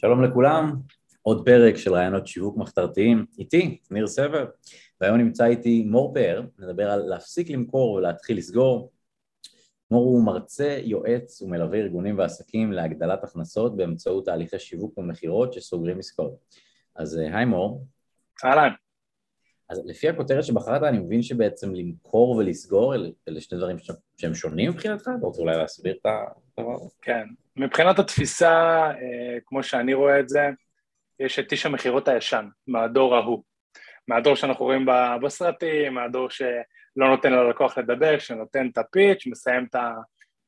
שלום לכולם, עוד פרק של רעיונות שיווק מחתרתיים, איתי, ניר סבר, והיום נמצא איתי מור פאר, נדבר על להפסיק למכור ולהתחיל לסגור. מור הוא מרצה, יועץ ומלווה ארגונים ועסקים להגדלת הכנסות באמצעות תהליכי שיווק ומכירות שסוגרים עסקאות. אז אה, היי מור. אהלן. אז לפי הכותרת שבחרת אני מבין שבעצם למכור ולסגור אלה שני דברים שהם שונים מבחינתך? אתה רוצה אולי להסביר את הדבר הזה? כן, מבחינת התפיסה, אה, כמו שאני רואה את זה, יש את איש המכירות הישן, מהדור ההוא. מהדור שאנחנו רואים בסרטים, מהדור שלא נותן ללקוח לדבר, שנותן את הפיץ', מסיים את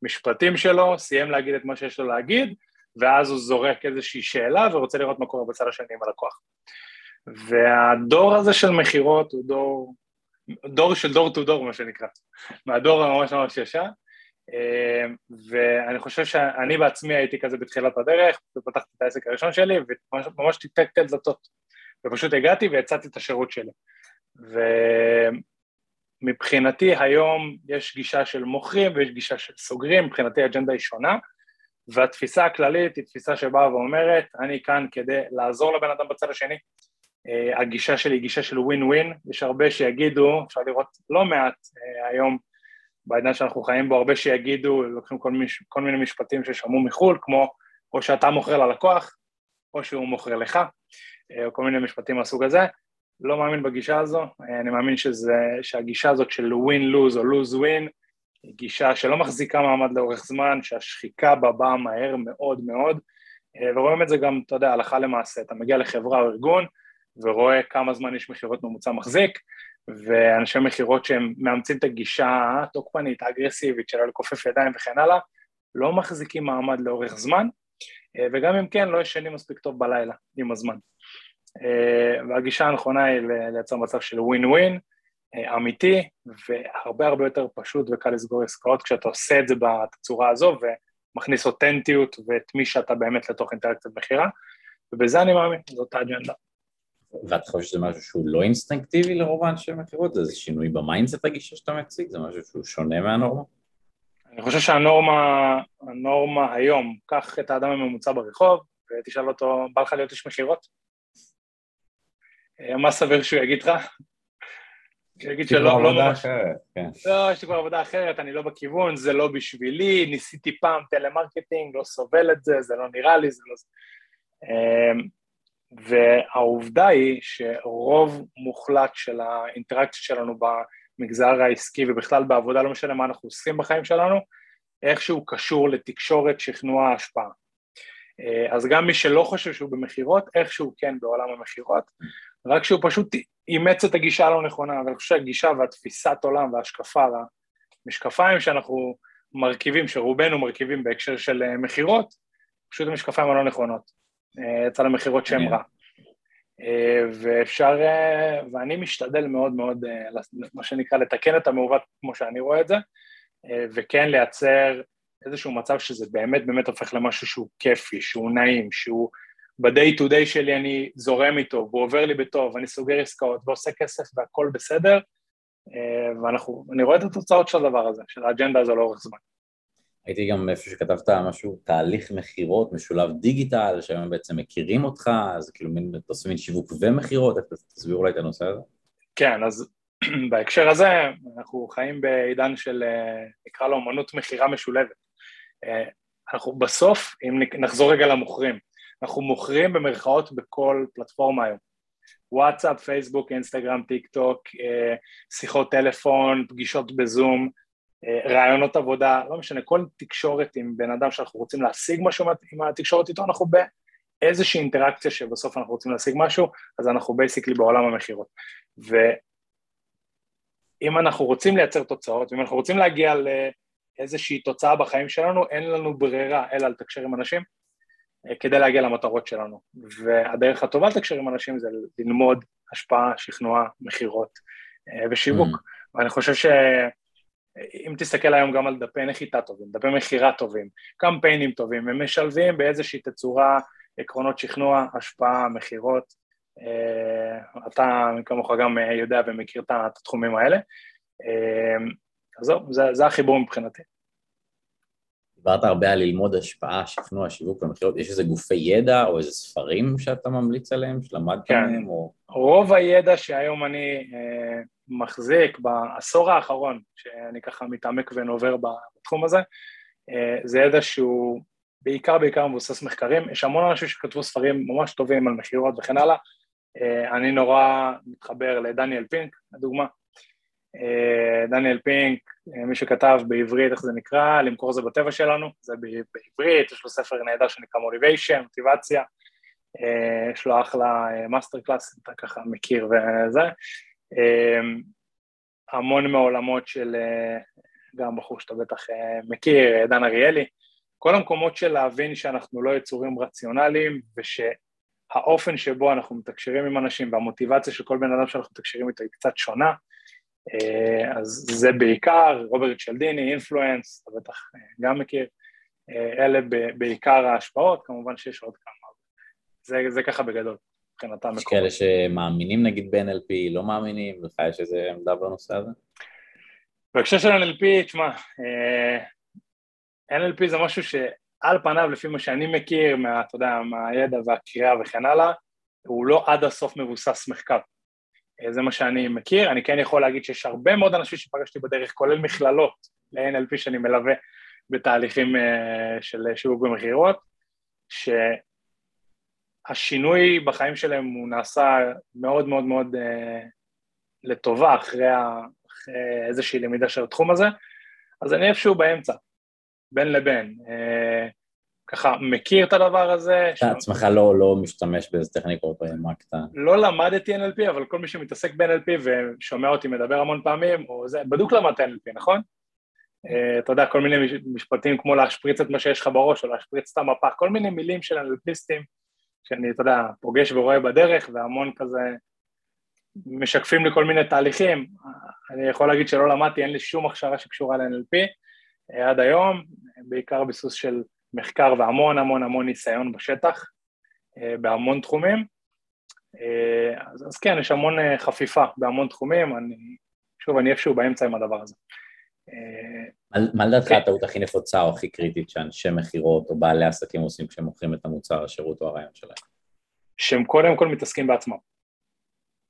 המשפטים שלו, סיים להגיד את מה שיש לו להגיד, ואז הוא זורק איזושהי שאלה ורוצה לראות מה קורה בצד השני עם הלקוח. והדור הזה של מכירות הוא דור, דור של דור טו דור מה שנקרא, מהדור הממש ממש ישן, ואני חושב שאני בעצמי הייתי כזה בתחילת הדרך, ופתחתי את העסק הראשון שלי, וממש טיפקתי את דלתות, ופשוט הגעתי והצעתי את השירות שלי. ומבחינתי היום יש גישה של מוכרים ויש גישה של סוגרים, מבחינתי האג'נדה היא שונה, והתפיסה הכללית היא תפיסה שבאה ואומרת, אני כאן כדי לעזור לבן אדם בצד השני, Uh, הגישה שלי היא גישה של ווין ווין, יש הרבה שיגידו, אפשר לראות לא מעט uh, היום בעידן שאנחנו חיים בו, הרבה שיגידו, לוקחים כל, מיני, כל מיני משפטים ששמעו מחו"ל, כמו או שאתה מוכר ללקוח, או שהוא מוכר לך, אה, או כל מיני משפטים מהסוג הזה. לא מאמין בגישה הזו, אה, אני מאמין שזה, שהגישה הזאת של win-lose או lose-win היא גישה שלא מחזיקה מעמד לאורך זמן, שהשחיקה בה באה מהר מאוד מאוד, אה, ורואים את זה גם, אתה יודע, הלכה למעשה, אתה מגיע לחברה או ארגון ורואה כמה זמן יש מכירות ממוצע מחזיק, ואנשי מכירות שהם מאמצים את הגישה התוקפנית, האגרסיבית של לכופף ידיים וכן הלאה, לא מחזיקים מעמד לאורך זמן, אה, וגם אם כן, לא ישנים מספיק טוב בלילה עם הזמן. אה, והגישה הנכונה היא לייצר מצב של ווין ווין, אה, אמיתי, והרבה הרבה יותר פשוט וקל לסגור עסקאות כשאתה עושה את זה בצורה הזו ומכניס אותנטיות ואת מי שאתה באמת לתוך אינטראקציית מכירה, ובזה אני מאמין, זאת האג'נדה. ואת חושבת שזה משהו שהוא לא אינסטינקטיבי לרוב האנשי מכירות? זה שינוי ב mindset הגישה שאתה מציג? זה משהו שהוא שונה מהנורמה? אני חושב שהנורמה, הנורמה היום, קח את האדם הממוצע ברחוב ותשאל אותו, בא לך להיות איש מכירות? אה, מה סביר שהוא יגיד לך? יגיד שלא, לא ממש... כן. לא, יש לי כבר עבודה אחרת, אני לא בכיוון, זה לא בשבילי, ניסיתי פעם טלמרקטינג, לא סובל את זה, זה לא נראה לי, זה לא... והעובדה היא שרוב מוחלט של האינטראקציה שלנו במגזר העסקי ובכלל בעבודה, לא משנה מה אנחנו עושים בחיים שלנו, איכשהו קשור לתקשורת, שכנוע, השפעה. אה, אז גם מי שלא חושב שהוא במכירות, איכשהו כן בעולם המכירות, רק שהוא פשוט אימץ את הגישה הלא נכונה, ואני חושב שהגישה והתפיסת עולם וההשקפה והמשקפיים שאנחנו מרכיבים, שרובנו מרכיבים בהקשר של אה, מכירות, פשוט המשקפיים הלא נכונות. אה, יצא למכירות שם רע. אה, ואפשר, אה, ואני משתדל מאוד מאוד, מה שנקרא, לתקן את המעוות כמו שאני רואה את זה, וכן לייצר איזשהו מצב שזה באמת באמת הופך למשהו שהוא כיפי, שהוא נעים, שהוא ב-day to day שלי אני זורם איתו, והוא עובר לי בטוב, אני סוגר עסקאות ועושה כסף והכל בסדר, ואני רואה את התוצאות של הדבר הזה, של האג'נדה הזו לאורך זמן. הייתי גם איפה שכתבת משהו, תהליך מכירות משולב דיגיטל, שהיום בעצם מכירים אותך, אז כאילו מין, אתה עושה מין שיווק ומכירות, איך תסביר אולי את הנושא הזה? כן, אז בהקשר הזה אנחנו חיים בעידן של, אה, נקרא לו אמנות מכירה משולבת. אה, אנחנו בסוף, אם נחזור רגע למוכרים, אנחנו מוכרים במרכאות בכל פלטפורמה היום. וואטסאפ, פייסבוק, אינסטגרם, טיק טוק, אה, שיחות טלפון, פגישות בזום, רעיונות עבודה, לא משנה, כל תקשורת עם בן אדם שאנחנו רוצים להשיג משהו עם התקשורת איתו, אנחנו באיזושהי אינטראקציה שבסוף אנחנו רוצים להשיג משהו, אז אנחנו בייסיקלי בעולם המכירות. ואם אנחנו רוצים לייצר תוצאות, ואם אנחנו רוצים להגיע לאיזושהי תוצאה בחיים שלנו, אין לנו ברירה אלא לתקשר עם אנשים אה, כדי להגיע למטרות שלנו. והדרך הטובה לתקשר עם אנשים זה ללמוד השפעה, שכנוע, מכירות אה, ושיווק. Mm. ואני חושב ש... אם תסתכל היום גם על דפי נחיתה טובים, דפי מכירה טובים, קמפיינים טובים, הם משלבים באיזושהי תצורה עקרונות שכנוע, השפעה, מכירות, אה, אתה כמוך גם יודע ומכיר את התחומים האלה, אה, אז זהו, זה, זה החיבור מבחינתי. דיברת הרבה על ללמוד השפעה, שכנוע, שיווק ומכירות, יש איזה גופי ידע או איזה ספרים שאתה ממליץ עליהם, שלמדת כן. מהם? או... רוב הידע שהיום אני אה, מחזיק בעשור האחרון, שאני ככה מתעמק ונובר בתחום הזה, אה, זה ידע שהוא בעיקר בעיקר מבוסס מחקרים, יש המון אנשים שכתבו ספרים ממש טובים על מכירות וכן הלאה, אה, אני נורא מתחבר לדניאל פינק, לדוגמה, אה, דניאל פינק, מי שכתב בעברית, איך זה נקרא, למכור זה בטבע שלנו, זה בעברית, יש לו ספר נהדר שנקרא מוטיביישן, מוטיבציה, יש לו אחלה master class, אתה ככה מכיר וזה, המון מעולמות של, גם בחור שאתה בטח מכיר, דן אריאלי, כל המקומות של להבין שאנחנו לא יצורים רציונליים ושהאופן שבו אנחנו מתקשרים עם אנשים והמוטיבציה של כל בן אדם שאנחנו מתקשרים איתו היא קצת שונה, אה, אז זה בעיקר, רוברט שלדיני, אינפלואנס, אתה בטח אה, גם מכיר, אה, אלה בעיקר ההשפעות, כמובן שיש עוד כמה, זה, זה ככה בגדול, מבחינתם. יש כאלה שמאמינים נגיד ב-NLP, לא מאמינים, לך יש איזה עמדה בנושא הזה? בהקשר של NLP, תשמע, NLP זה משהו שעל פניו, לפי מה שאני מכיר, מה, אתה יודע, מהידע והקריאה וכן הלאה, הוא לא עד הסוף מבוסס מחקר. אה, זה מה שאני מכיר, אני כן יכול להגיד שיש הרבה מאוד אנשים שפגשתי בדרך, כולל מכללות ל-NLP שאני מלווה בתהליכים אה, של שיווק ומכירות, שהשינוי בחיים שלהם הוא נעשה מאוד מאוד מאוד אה, לטובה אחרי, אחרי איזושהי למידה של התחום הזה, אז אני איפשהו באמצע, בין לבין. ככה מכיר את הדבר הזה. אתה עצמך לא, לא משתמש באיזה טכניקות או מה קטן. לא למדתי NLP, אבל כל מי שמתעסק ב-NLP ושומע אותי מדבר המון פעמים, או זה, בדוק למדת NLP, נכון? Uh, אתה יודע, כל מיני משפטים כמו להשפריץ את מה שיש לך בראש, או להשפריץ את המפה, כל מיני מילים של NLPיסטים, שאני, אתה יודע, פוגש ורואה בדרך, והמון כזה משקפים לי כל מיני תהליכים. אני יכול להגיד שלא למדתי, אין לי שום הכשרה שקשורה ל-NLP uh, עד היום, בעיקר ביסוס של מחקר והמון המון המון ניסיון בשטח אה, בהמון תחומים. אה, אז, אז כן, יש המון אה, חפיפה בהמון תחומים, אני, שוב, אני איפשהו באמצע עם הדבר הזה. מה לדעתך כן. הטעות הכי נפוצה או הכי קריטית שאנשי מכירות או בעלי עסקים עושים כשהם מוכרים את המוצר, השירות או הרעיון שלהם? שהם קודם כל מתעסקים בעצמם.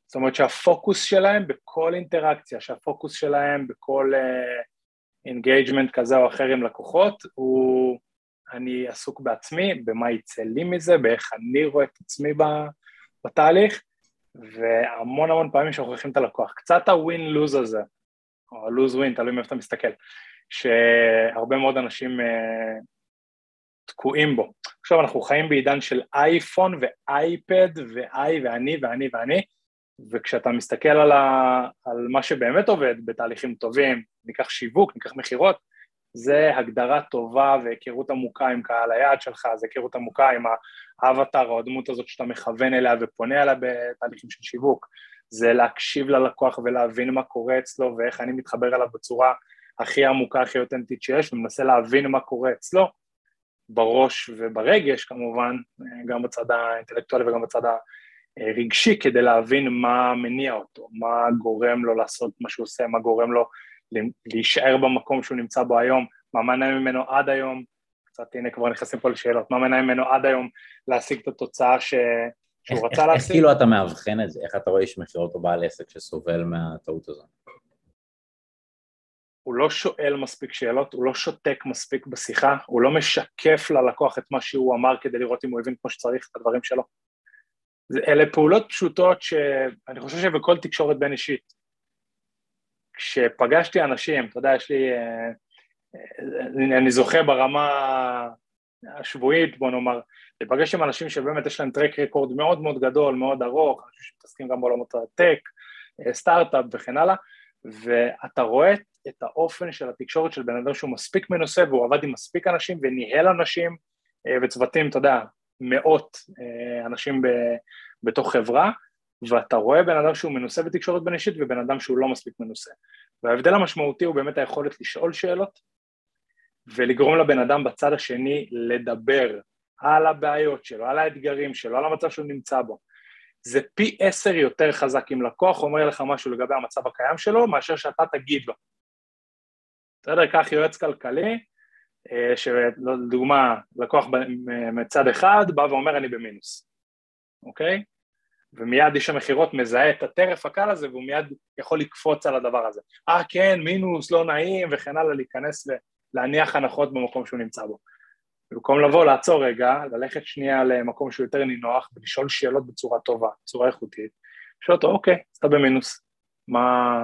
זאת אומרת שהפוקוס שלהם בכל אינטראקציה, שהפוקוס שלהם בכל engagement uh, כזה או אחר עם לקוחות הוא אני עסוק בעצמי, במה יצא לי מזה, באיך אני רואה את עצמי בתהליך, והמון המון פעמים שוכחים את הלקוח. קצת הווין-לוז הזה, או הלוז-ווין, תלוי מאיפה אתה מסתכל, שהרבה מאוד אנשים uh, תקועים בו. עכשיו אנחנו חיים בעידן של אייפון ואייפד ואיי ואני ואני ואני, וכשאתה מסתכל על, ה, על מה שבאמת עובד בתהליכים טובים, ניקח שיווק, ניקח מכירות, זה הגדרה טובה והיכרות עמוקה עם קהל היעד שלך, זה היכרות עמוקה עם האבטר או הדמות הזאת שאתה מכוון אליה ופונה אליה בתהליכים של שיווק, זה להקשיב ללקוח ולהבין מה קורה אצלו ואיך אני מתחבר אליו בצורה הכי עמוקה, הכי אותנטית שיש, ומנסה להבין מה קורה אצלו, בראש וברגש כמובן, גם בצד האינטלקטואלי וגם בצד הרגשי, כדי להבין מה מניע אותו, מה גורם לו לעשות מה שהוא עושה, מה גורם לו להישאר במקום שהוא נמצא בו היום, מה מנע ממנו עד היום, קצת הנה כבר נכנסים פה לשאלות, מה מנע ממנו עד היום להשיג את התוצאה ש... שהוא רצה להשיג. איך כאילו אתה מאבחן את זה? איך אתה רואה איש מכירות או בעל עסק שסובל מהטעות הזאת? הוא לא שואל מספיק שאלות, הוא לא שותק מספיק בשיחה, הוא לא משקף ללקוח את מה שהוא אמר כדי לראות אם הוא הבין כמו שצריך את הדברים שלו. אלה פעולות פשוטות שאני חושב שבכל תקשורת בין אישית, כשפגשתי אנשים, אתה יודע, יש לי, אה, אה, אני זוכה ברמה השבועית, בוא נאמר, לפגש עם אנשים שבאמת יש להם טרק רקורד מאוד מאוד גדול, מאוד ארוך, אנשים שמתעסקים גם בעולמות הטק, אה, סטארט-אפ וכן הלאה, ואתה רואה את האופן של התקשורת של בן אדם שהוא מספיק מנוסה והוא עבד עם מספיק אנשים וניהל אנשים וצוותים, אתה יודע, מאות אנשים בתוך חברה, ואתה רואה בן אדם שהוא מנוסה בתקשורת בין אישית ובן אדם שהוא לא מספיק מנוסה. וההבדל המשמעותי הוא באמת היכולת לשאול שאלות ולגרום לבן אדם בצד השני לדבר על הבעיות שלו, על האתגרים שלו, על המצב שהוא נמצא בו. זה פי עשר יותר חזק אם לקוח אומר לך משהו לגבי המצב הקיים שלו מאשר שאתה תגיד לו. בסדר, קח יועץ כלכלי, אה, שלדוגמה לקוח מצד אחד בא ואומר אני במינוס, אוקיי? ומיד איש המכירות מזהה את הטרף הקל הזה והוא מיד יכול לקפוץ על הדבר הזה. אה כן, מינוס, לא נעים וכן הלאה, להיכנס ולהניח הנחות במקום שהוא נמצא בו. במקום לבוא, לעצור רגע, ללכת שנייה למקום שהוא יותר נינוח ולשאול שאלות בצורה טובה, בצורה איכותית, לשאול אותו, אוקיי, אז אתה במינוס, מה...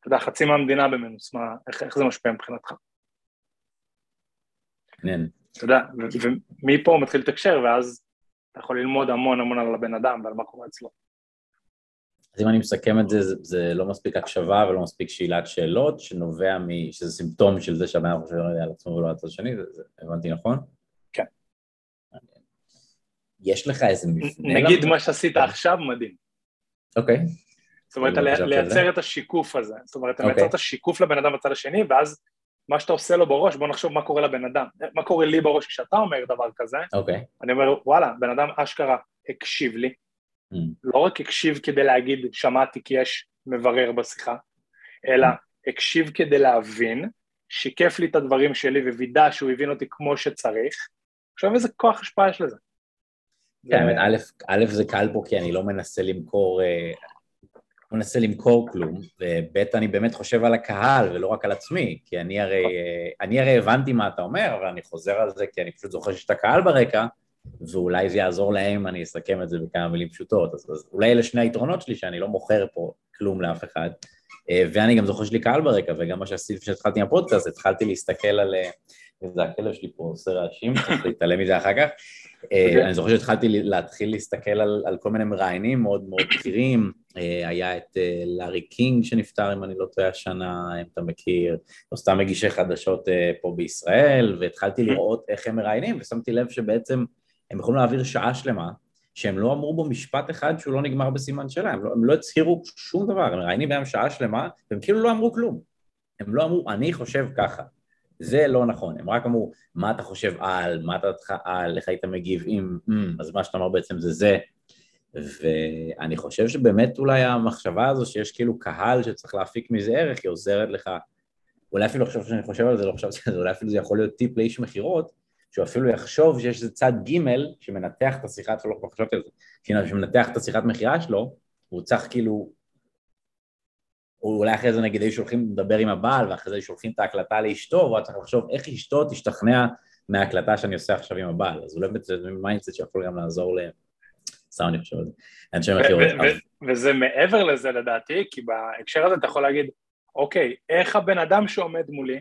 אתה יודע, חצי מהמדינה במינוס, מה, איך, איך זה משפיע מבחינתך? מעניין. אתה יודע, ומפה הוא מתחיל לתקשר, ואז אתה יכול ללמוד המון המון על הבן אדם ועל מה קורה אצלו. אז אם אני מסכם את זה, זה, זה לא מספיק הקשבה ולא מספיק שאלת שאלות, שנובע מ... שזה סימפטום של זה שהבן אדם חושב על עצמו ולא על הצד השני, זה, זה, הבנתי נכון? כן. יש לך איזה מבנה? נגיד מה שעשית עכשיו מדהים. אוקיי. זאת אומרת, לא לייצר את השיקוף הזה. זאת אומרת, אתה מייצר את השיקוף לבן אדם בצד השני, ואז מה שאתה עושה לו בראש, בוא נחשוב מה קורה לבן אדם. מה קורה לי בראש כשאתה אומר דבר כזה, אוקיי. אני אומר, וואלה, בן אדם אשכרה הקשיב לי, mm. לא רק הקשיב כדי להגיד שמעתי כי יש מברר בשיחה, אלא mm. הקשיב כדי להבין, שיקף לי את הדברים שלי ווידא שהוא הבין אותי כמו שצריך, עכשיו איזה כוח השפעה יש לזה. כן, האמת, א', זה קל פה כי אני לא מנסה למכור, אה, לא מנסה למכור כלום, וב' אני באמת חושב על הקהל ולא רק על עצמי, כי אני הרי, אה, אני הרי הבנתי מה אתה אומר, אבל אני חוזר על זה כי אני פשוט זוכר שיש את הקהל ברקע, ואולי זה יעזור להם, אני אסכם את זה בכמה מילים פשוטות. אז, אז אולי אלה שני היתרונות שלי, שאני לא מוכר פה כלום לאף אחד. אה, ואני גם זוכר שלי קהל ברקע, וגם מה שעשיתי לפני שהתחלתי עם הפודקאסט, התחלתי להסתכל על... אה, זה הכלב שלי פה עושה רעשים, צריך להתעלם מזה אחר כך. אה, אוקיי. אני זוכר שהתחלתי להתחיל להסתכל על, על כל מיני מראיינים מאוד מאוד בכירים, היה את לארי קינג שנפטר, אם אני לא טועה השנה, אם אתה מכיר, או סתם מגישי חדשות פה בישראל, והתחלתי לראות איך הם מראיינים, ושמתי לב שבעצם הם יכולים להעביר שעה שלמה, שהם לא אמרו בו משפט אחד שהוא לא נגמר בסימן שאלה, הם לא, הם לא הצהירו שום דבר, הם מראיינים בהם שעה שלמה, והם כאילו לא אמרו כלום. הם לא אמרו, אני חושב ככה. זה לא נכון, הם רק אמרו, מה אתה חושב על, מה אתה על, איך היית מגיב עם, mm, אז מה שאתה אמר בעצם זה זה. ואני חושב שבאמת אולי המחשבה הזו שיש כאילו קהל שצריך להפיק מזה ערך, היא עוזרת לך, אולי אפילו עכשיו שאני חושב על זה, לא חשבתי על זה, אולי אפילו זה יכול להיות טיפ לאיש מכירות, שהוא אפילו יחשוב שיש איזה צד ג' שמנתח את השיחה שלו, לא חשבתי על זה, שמנתח את השיחת מכירה שלו, הוא צריך כאילו, או אולי אחרי זה נגיד היו שולחים לדבר עם הבעל, ואחרי זה שולחים את ההקלטה לאשתו, והוא צריך לחשוב איך אשתו תשתכנע מההקלטה שאני עושה עכשיו עם הבעל, אז אולי בעצם זה mindset שיכול גם לעזור ל... סתם אני חושב על זה, אנשי מכירות. וזה מעבר לזה לדעתי, כי בהקשר הזה אתה יכול להגיד, אוקיי, איך הבן אדם שעומד מולי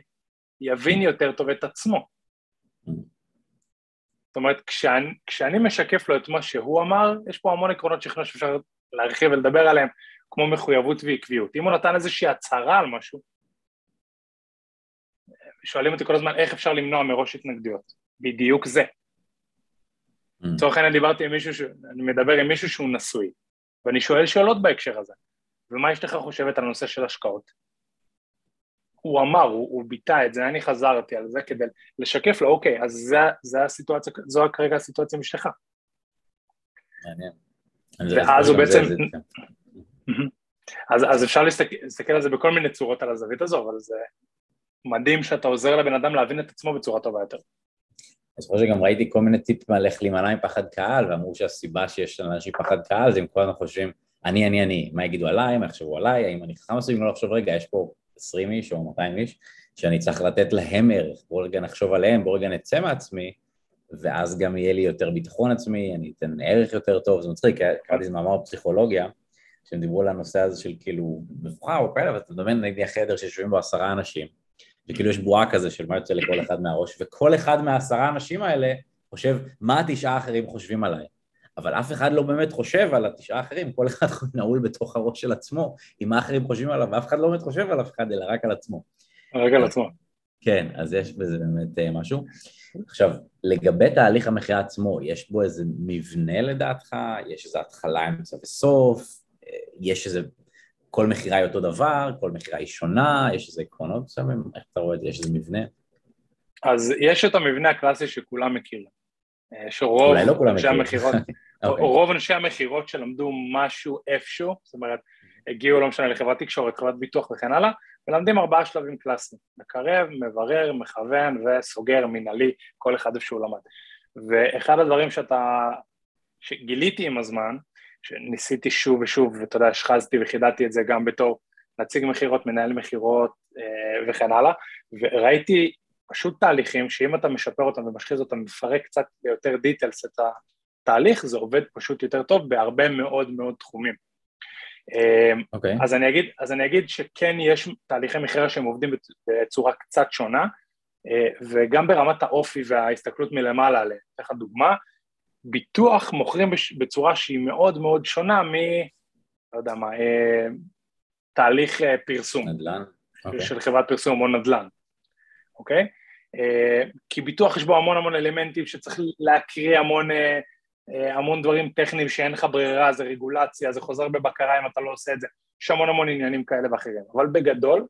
יבין יותר טוב את עצמו? Mm. אומרת, כשאני, כשאני משקף לו את מה שהוא אמר, יש פה המון עקרונות שכנוע שאפשר להרחיב ולדבר עליהם, כמו מחויבות ועקביות. אם הוא נתן איזושהי הצהרה על משהו, שואלים אותי כל הזמן איך אפשר למנוע מראש התנגדויות. בדיוק זה. Mm. לצורך העניין דיברתי עם מישהו, ש... אני מדבר עם מישהו שהוא נשוי, ואני שואל שאלות בהקשר הזה. ומה אשתך חושבת על הנושא של השקעות? הוא אמר, הוא, הוא ביטא את זה, אני חזרתי על זה כדי לשקף לו, אוקיי, אז זה, זה הסיטואציה, זו כרגע הסיטואציה עם אשתך. מעניין. ואז הוא בעצם... אז, אז אפשר להסתכל, להסתכל על זה בכל מיני צורות על הזווית הזו, אבל זה מדהים שאתה עוזר לבן אדם להבין את עצמו בצורה טובה יותר. אני זוכר שגם ראיתי כל מיני טיפים על איך להימנע מפחד קהל, ואמרו שהסיבה שיש לאנשים פחד קהל זה אם כל הזמן חושבים, אני, אני, אני, מה יגידו עליי, מה יחשבו עליי, האם אני חכם מסוים, לא לחשוב, רגע, יש פה 20 איש או 200 איש, שאני צריך לתת להם ערך, בואו רגע נחשוב עליהם, בואו רגע נצא מעצמי, ואז גם יהיה לי יותר ביטחון עצמי, אני אתן ערך יותר טוב, זה מצחיק, קראתי איזה מאמר בפסיכולוגיה, שהם דיברו על הנושא הזה של כאילו מבחר או כאלה, ואתה מדמיין נגיד החדר שיושבים בו עשרה אנשים, וכאילו יש בועה כזה של מה יוצא לכל אחד מהראש, וכל אחד מהעשרה אנשים האלה חושב מה התשעה האחרים חושבים עליי. אבל אף אחד לא באמת חושב על התשעה האחרים, כל אחד נעול בתוך הראש של עצמו, עם מה אחרים חושבים עליו, ואף אחד לא באמת חושב על אף אחד, אלא רק על עצמו. רק על עצמו. כן, אז יש בזה באמת אה, משהו. עכשיו, לגבי תהליך המחיה עצמו, יש בו איזה מבנה לדעתך? יש איזו התחלה, אמצע וסוף? אה, יש איזה... כל מכירה היא אותו דבר? כל מכירה היא שונה? יש איזה עקרונות מסוימים? איך אתה רואה את זה? יש איזה מבנה? אז יש את המבנה הקלאסי שכולם מכירים. אה, שרוב לא אנשי המכירות, okay. אוקיי. רוב אנשי המכירות שלמדו משהו איפשהו, זאת אומרת, הגיעו, לא משנה, לחברת תקשורת, חברת ביטוח וכן הלאה, מלמדים ארבעה שלבים קלאסיים, מקרב, מברר, מכוון וסוגר, מנהלי, כל אחד איפה שהוא למד. ואחד הדברים שאתה, שגיליתי עם הזמן, שניסיתי שוב ושוב, ואתה יודע, השחזתי וחידדתי את זה גם בתור נציג מכירות, מנהל מכירות אה, וכן הלאה, וראיתי פשוט תהליכים שאם אתה משפר אותם ומשחיז אותם, מפרק קצת ביותר דיטלס את התהליך, זה עובד פשוט יותר טוב בהרבה מאוד מאוד תחומים. Okay. אוקיי. אז, אני אגיד, אז אני אגיד שכן יש תהליכי מכירה שהם עובדים בצורה קצת שונה, אה, וגם ברמת האופי וההסתכלות מלמעלה עליהם. אתן לך דוגמה, ביטוח מוכרים בצורה שהיא מאוד מאוד שונה מ... לא יודע מה, אה, תהליך אה, פרסום. נדל"ן. Okay. אוקיי. של חברת פרסום או נדל"ן, אוקיי? Okay? כי ביטוח יש בו המון המון אלמנטים שצריך להקריא המון, המון דברים טכניים שאין לך ברירה, זה רגולציה, זה חוזר בבקרה אם אתה לא עושה את זה, יש המון המון עניינים כאלה ואחרים, אבל בגדול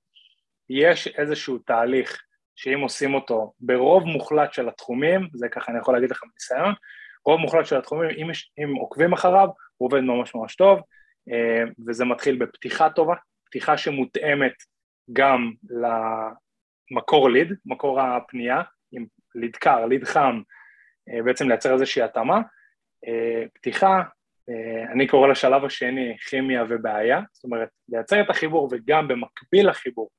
יש איזשהו תהליך שאם עושים אותו ברוב מוחלט של התחומים, זה ככה אני יכול להגיד לך מניסיון, רוב מוחלט של התחומים, אם, אם עוקבים אחריו, הוא עובד ממש ממש טוב, אה, וזה מתחיל בפתיחה טובה, פתיחה שמותאמת גם למקור ליד, מקור הפנייה, עם ליד קר, ליד חם, אה, בעצם לייצר איזושהי התאמה, אה, פתיחה, אני קורא לשלב השני כימיה ובעיה, זאת אומרת לייצר את החיבור וגם במקביל לחיבור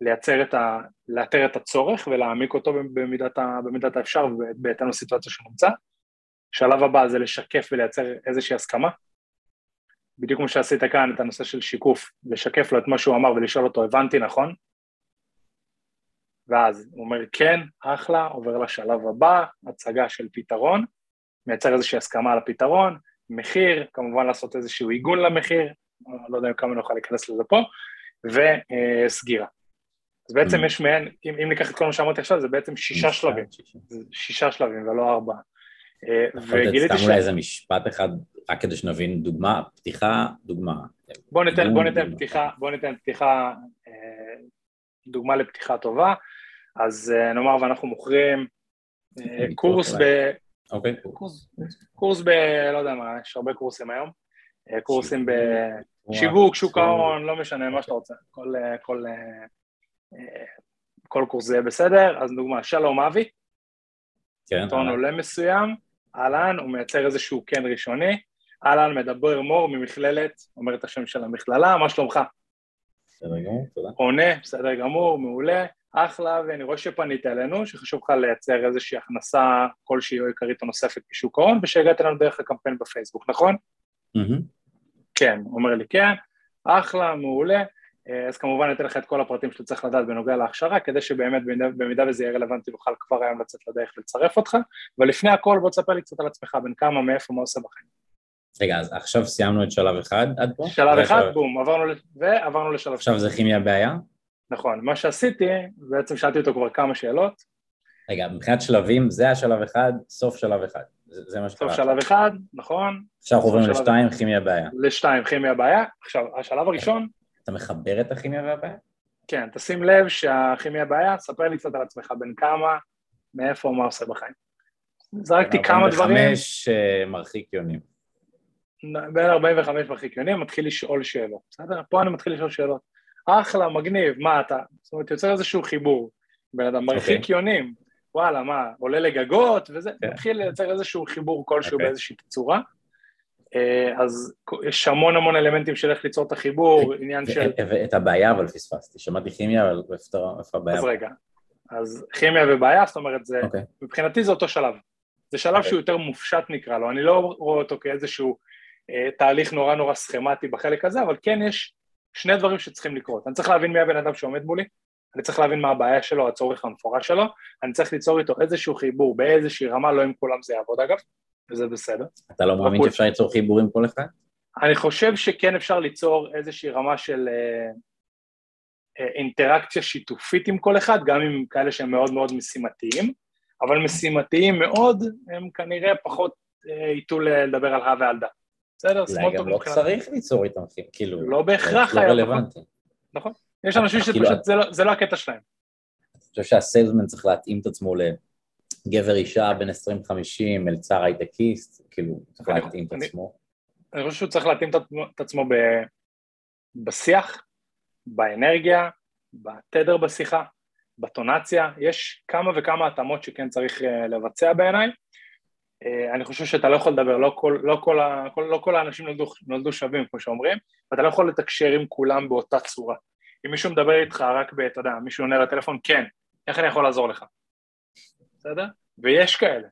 לייצר את ה... לאתר את הצורך ולהעמיק אותו במידת, ה, במידת האפשר ובהתאם לסיטואציה שנמצא. שלב הבא זה לשקף ולייצר איזושהי הסכמה. בדיוק כמו שעשית כאן את הנושא של שיקוף, לשקף לו את מה שהוא אמר ולשאול אותו, הבנתי נכון? ואז הוא אומר כן, אחלה, עובר לשלב הבא, הצגה של פתרון, מייצר איזושהי הסכמה על הפתרון, מחיר, כמובן לעשות איזשהו עיגון למחיר, לא יודע כמה נוכל להיכנס לזה פה, וסגירה. אז בעצם mm. יש מעין, אם, אם ניקח את כל מה שאמרתי עכשיו, זה בעצם שישה שלבים, שישה שלבים ולא ארבעה. אה, וגיליתי ש... סתם אולי איזה משפט אחד, רק כדי שנבין דוגמה, פתיחה, דוגמה. בוא ניתן, בוא ניתן פתיחה, בוא ניתן פתיחה, אה, דוגמה לפתיחה טובה, אז אה, נאמר ואנחנו מוכרים קורס ב... אוקיי. קורס ב... לא יודע מה, יש הרבה קורסים היום, קורסים בשיווק, שוק ההון, לא משנה, מה שאתה רוצה, כל כל קורס זה בסדר, אז דוגמה, שלום אבי, כן, טון עולה מסוים, אהלן, הוא מייצר איזשהו כן ראשוני, אהלן מדבר מור ממכללת, אומר את השם של המכללה, מה שלומך? בסדר גמור, תודה. עונה, בסדר גמור, מעולה, אחלה, ואני רואה שפנית אלינו, שחשוב לך לייצר איזושהי הכנסה כלשהי או עיקרית או נוספת בשוק ההון, ושהגעת אלינו דרך הקמפיין בפייסבוק, נכון? Mm-hmm. כן, אומר לי כן, אחלה, מעולה, אה, אז כמובן אתן לך את כל הפרטים שאתה צריך לדעת בנוגע להכשרה, כדי שבאמת במידה וזה יהיה רלוונטי נוכל כבר היום לצאת לדרך ולצרף אותך, ולפני הכל בוא תספר לי קצת על עצמך, בין כמה, מאיפה, מה עושה בחיים. רגע, אז עכשיו סיימנו את שלב אחד עד פה? שלב אחד. בום, עברנו, ועברנו לשלב עכשיו זה כימיה בעיה? נכון, מה שעשיתי, בעצם שאלתי אותו כבר כמה שאלות. רגע, מבחינת שלבים, זה השלב אחד, סוף שלב אחד. זה, זה מה שקרה. סוף שלב אחד, נכון. עכשיו אנחנו עוברים לשתיים, כימיה בעיה. לשתיים, כימיה בעיה. עכשיו, השלב הראשון, אתה מחבר את הכימיה והבעיה? כן, תשים לב שהכימיה בעיה, ספר לי קצת על עצמך, בין כמה, מאיפה, מה עושה בחיים. זרקתי כמה דברים. 45 אה, מרחיק יונים. בין 45 מרחיק יונים, מתחיל לשאול שאלות, בסדר? פה אני מתחיל לשאול שאלות. אחלה, מגניב, מה אתה? זאת אומרת, יוצר איזשהו חיבור. בן אדם מרחיק okay. אוקיי. יונים, וואלה, מה, עולה לגגות וזה, okay. כן. מתחיל לייצר איזשהו חיבור כלשהו okay. אוקיי. באיזושהי צורה. אה, אז יש המון המון אלמנטים של איך ליצור את החיבור, עניין של... את הבעיה אבל פספסתי, שמעתי כימיה, אבל איפה הבעיה? אז רגע, אז כימיה ובעיה, זאת אומרת, זה, okay. אוקיי. מבחינתי זה אותו שלב. זה שלב okay. שהוא יותר מופשט נקרא לו, אני לא רואה אותו כאיזשהו אה, תהליך נורא נורא סכמטי בחלק הזה, אבל כן יש שני דברים שצריכים לקרות. אני צריך להבין מי הבן אדם שעומד מולי, אני צריך להבין מה הבעיה שלו, הצורך המפורש שלו, אני צריך ליצור איתו איזשהו חיבור באיזושהי רמה, לא עם כולם זה יעבוד אגב, וזה בסדר. אתה לא מאמין שאפשר ליצור חיבור עם כל אחד? אני חושב שכן אפשר ליצור איזושהי רמה של אה, אה, אינטראקציה שיתופית עם כל אחד, גם עם כאלה שהם מאוד מאוד משימתיים, אבל משימתיים מאוד, הם כנראה פחות אה, ייטו לדבר על הא ועל דא. בסדר? אולי גם לא צריך ליצור איתם, כאילו... לא בהכרח לא היה. לא רלוונטי. נכון. יש אנשים כאילו, שפשוט לא- זה לא הקטע שלהם. אני חושב שהסיילסמן צריך להתאים את עצמו גבר אישה בין 20-50, מלצר הייטקיסט, כאילו, צריך להתאים את עצמו. אני חושב שהוא צריך להתאים את עצמו בשיח, באנרגיה, בתדר בשיחה, בטונציה, יש כמה וכמה התאמות שכן צריך אה, לבצע בעיניי. אה, אני חושב שאתה לא יכול לדבר, לא כל, לא כל, ה, כל, לא כל האנשים נולדו, נולדו שווים, כמו שאומרים, ואתה לא יכול לתקשר עם כולם באותה צורה. אם מישהו מדבר איתך רק ב... אתה יודע, מישהו עונה לטלפון, כן, איך אני יכול לעזור לך? בסדר? ויש כאלה,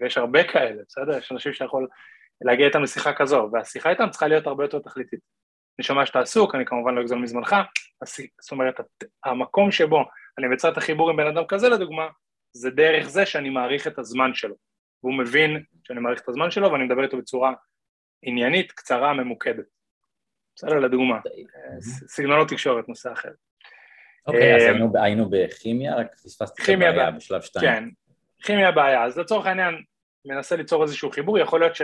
ויש הרבה כאלה, בסדר? יש אנשים שיכול להגיע איתם לשיחה כזו, והשיחה איתם צריכה להיות הרבה יותר תכליתית. אני שומע שאתה עסוק, אני כמובן לא אגזול מזמנך, זאת אומרת, המקום שבו אני מבצע את החיבור עם בן אדם כזה לדוגמה, זה דרך זה שאני מעריך את הזמן שלו, והוא מבין שאני מעריך את הזמן שלו ואני מדבר איתו בצורה עניינית, קצרה, ממוקדת. בסדר, לדוגמה, סגנונות תקשורת, נושא אחר. אוקיי, אז אה, היינו בכימיה, רק פספסתי את הבעיה בשלב שתיים. כן, כימיה בעיה, אז לצורך העניין מנסה ליצור איזשהו חיבור, יכול להיות ש...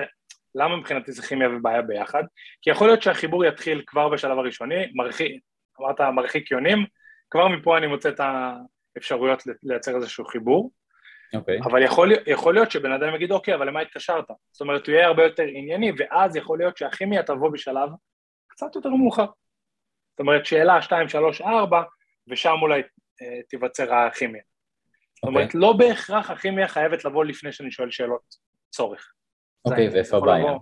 למה מבחינתי זה כימיה ובעיה ביחד? כי יכול להיות שהחיבור יתחיל כבר בשלב הראשוני, מרחיק, אמרת מרחיק יונים, כבר מפה אני מוצא את האפשרויות לייצר איזשהו חיבור. אוקיי. אבל יכול, יכול להיות שבן אדם יגיד, אוקיי, אבל למה התקשרת? זאת אומרת, הוא יהיה הרבה יותר ענייני, ואז יכול להיות שהכימיה תבוא בשלב קצת יותר מאוחר. זאת אומרת, שאלה 2, 3, 4, ושם אולי אה, תיווצר הכימיה. זאת אומרת, okay. אוקיי. לא בהכרח הכימיה חייבת לבוא לפני שאני שואל שאלות צורך. אוקיי, okay, ואיפה הבעיה?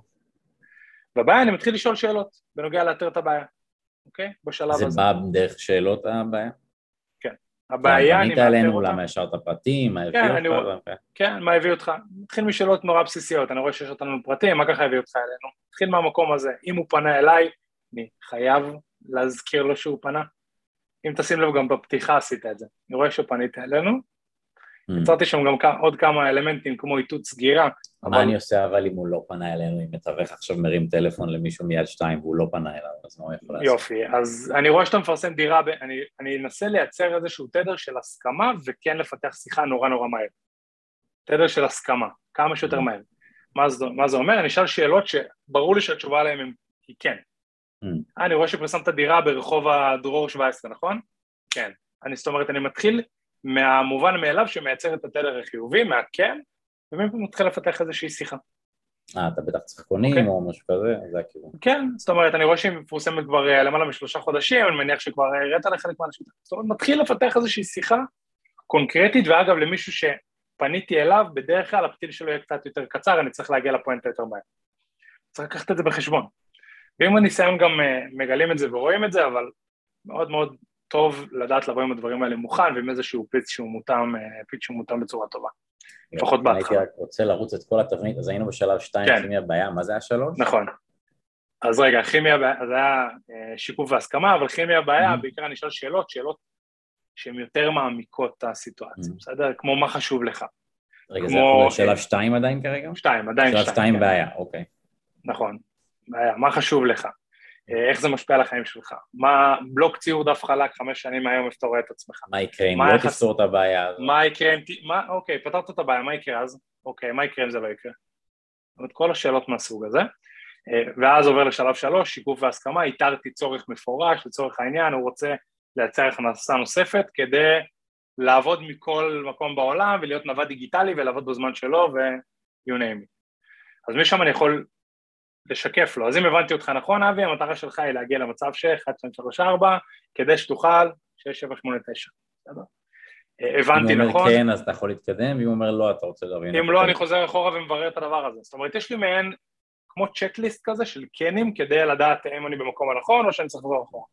בבעיה אני מתחיל לשאול שאלות בנוגע לאתר את הבעיה, אוקיי? Okay? בשלב זה הזה. זה בא דרך שאלות הבעיה? כן. הבעיה, אני מאתר אותה. פנית אלינו, למה השארת פרטים, מה הביא כן, אותך? אני... כן, מה הביא אותך? נתחיל משאלות נורא בסיסיות, אני רואה שיש אותנו פרטים, מה ככה הביא אותך אלינו? נתחיל מהמקום הזה, אם הוא פנה אליי, אני חייב להזכיר לו שהוא פנה. אם תשים לב, גם בפתיחה עשית את זה. אני רואה שפנית אלינו. יצרתי שם גם עוד כמה אלמנטים כמו איתות סגירה. מה אבל... אני עושה אבל אם הוא לא פנה אלינו, אם מתווך עכשיו מרים טלפון למישהו מיד שתיים והוא לא פנה אליו, אז מה הוא יכול לעשות? יופי, אז אני רואה שאתה מפרסם דירה. אני, אני אנסה לייצר איזשהו תדר של הסכמה וכן לפתח שיחה נורא נורא מהר. תדר של הסכמה, כמה שיותר mm. מהר. מה זה, מה זה אומר? אני אשאל שאלות שברור לי שהתשובה עליהן היא כן. Mm. אני רואה שפרסמת דירה ברחוב הדרור 17, נכון? כן. אני, זאת אומרת, אני מתחיל מהמובן מאליו שמייצר את התדר החיובי, מהכן, ומפה מתחיל לפתח איזושהי שיחה. אה, אתה בטח צריך קונים okay. אוקיי. או משהו כזה, זה הכיוון. כן, זאת אומרת, אני רואה שהיא מפורסמת כבר אה, למעלה משלושה חודשים, אני מניח שכבר הראית לחלק מהאנשים. זאת אומרת, מתחיל לפתח איזושהי שיחה קונקרטית, ואגב, למישהו שפניתי אליו, בדרך כלל הפתיל שלו יהיה קצת יותר קצר, אני צריך להגיע לפואנטה יותר מהר. צריך לקחת את זה בחשבון. ועם הניסיון גם אה, מגלים את זה ורואים את זה, אבל מאוד מאוד טוב לדעת לבוא עם הדברים האלה מוכן ועם איזשהו פיץ שהוא מותאם, אה, פיץ שהוא מותאם בצורה טובה, לפחות בהתחלה. הייתי רק רוצה לרוץ את כל התבנית, אז היינו בשלב שתיים, כן. כימיה בעיה, מה זה השלוש? נכון. אז רגע, כימיה בעיה, זה היה אה, שיקוף והסכמה, אבל כימיה בעיה, mm-hmm. בעיקר אני אשאל שאלות, שאלות שהן יותר מעמיקות את הסיטואציה, mm-hmm. בסדר? כמו מה חשוב לך. רגע, כמו... זה שלב שתיים עדיין כרגע? שתיים, עדיין שתיים. שלב שתיים כן. בעיה, אוקיי. נכון. בעיה, מה חשוב לך? איך זה משפיע על החיים שלך? מה בלוק ציור דף חלק חמש שנים מהיום איך אתה רואה את עצמך? מה יקרה אם לא תפתור את הבעיה הזאת? מה יקרה אם... מה, אוקיי, פתרת את הבעיה, מה יקרה אז? אוקיי, מה יקרה אם זה לא יקרה? זאת אומרת, כל השאלות מהסוג הזה. אה, ואז עובר לשלב שלוש, שיקוף והסכמה, איתרתי צורך מפורש, לצורך העניין, הוא רוצה לייצר הכנסה נוספת כדי לעבוד מכל מקום בעולם ולהיות נווד דיגיטלי ולעבוד בזמן שלו ו-you name it. אז משם אני יכול לשקף לו. אז אם הבנתי אותך נכון, אבי, המטרה שלך היא להגיע למצב ש-1, 2, 3, 4, כדי שתוכל 6, 7, 8, 9. הבנתי נכון. אם הוא אומר כן, אז אתה יכול להתקדם, ואם הוא אומר לא, אתה רוצה להבין. אם לא, אני חוזר אחורה ומברר את הדבר הזה. זאת אומרת, יש לי מעין כמו צ'קליסט כזה של כנים, כדי לדעת אם אני במקום הנכון או שאני צריך לחזור אחורה.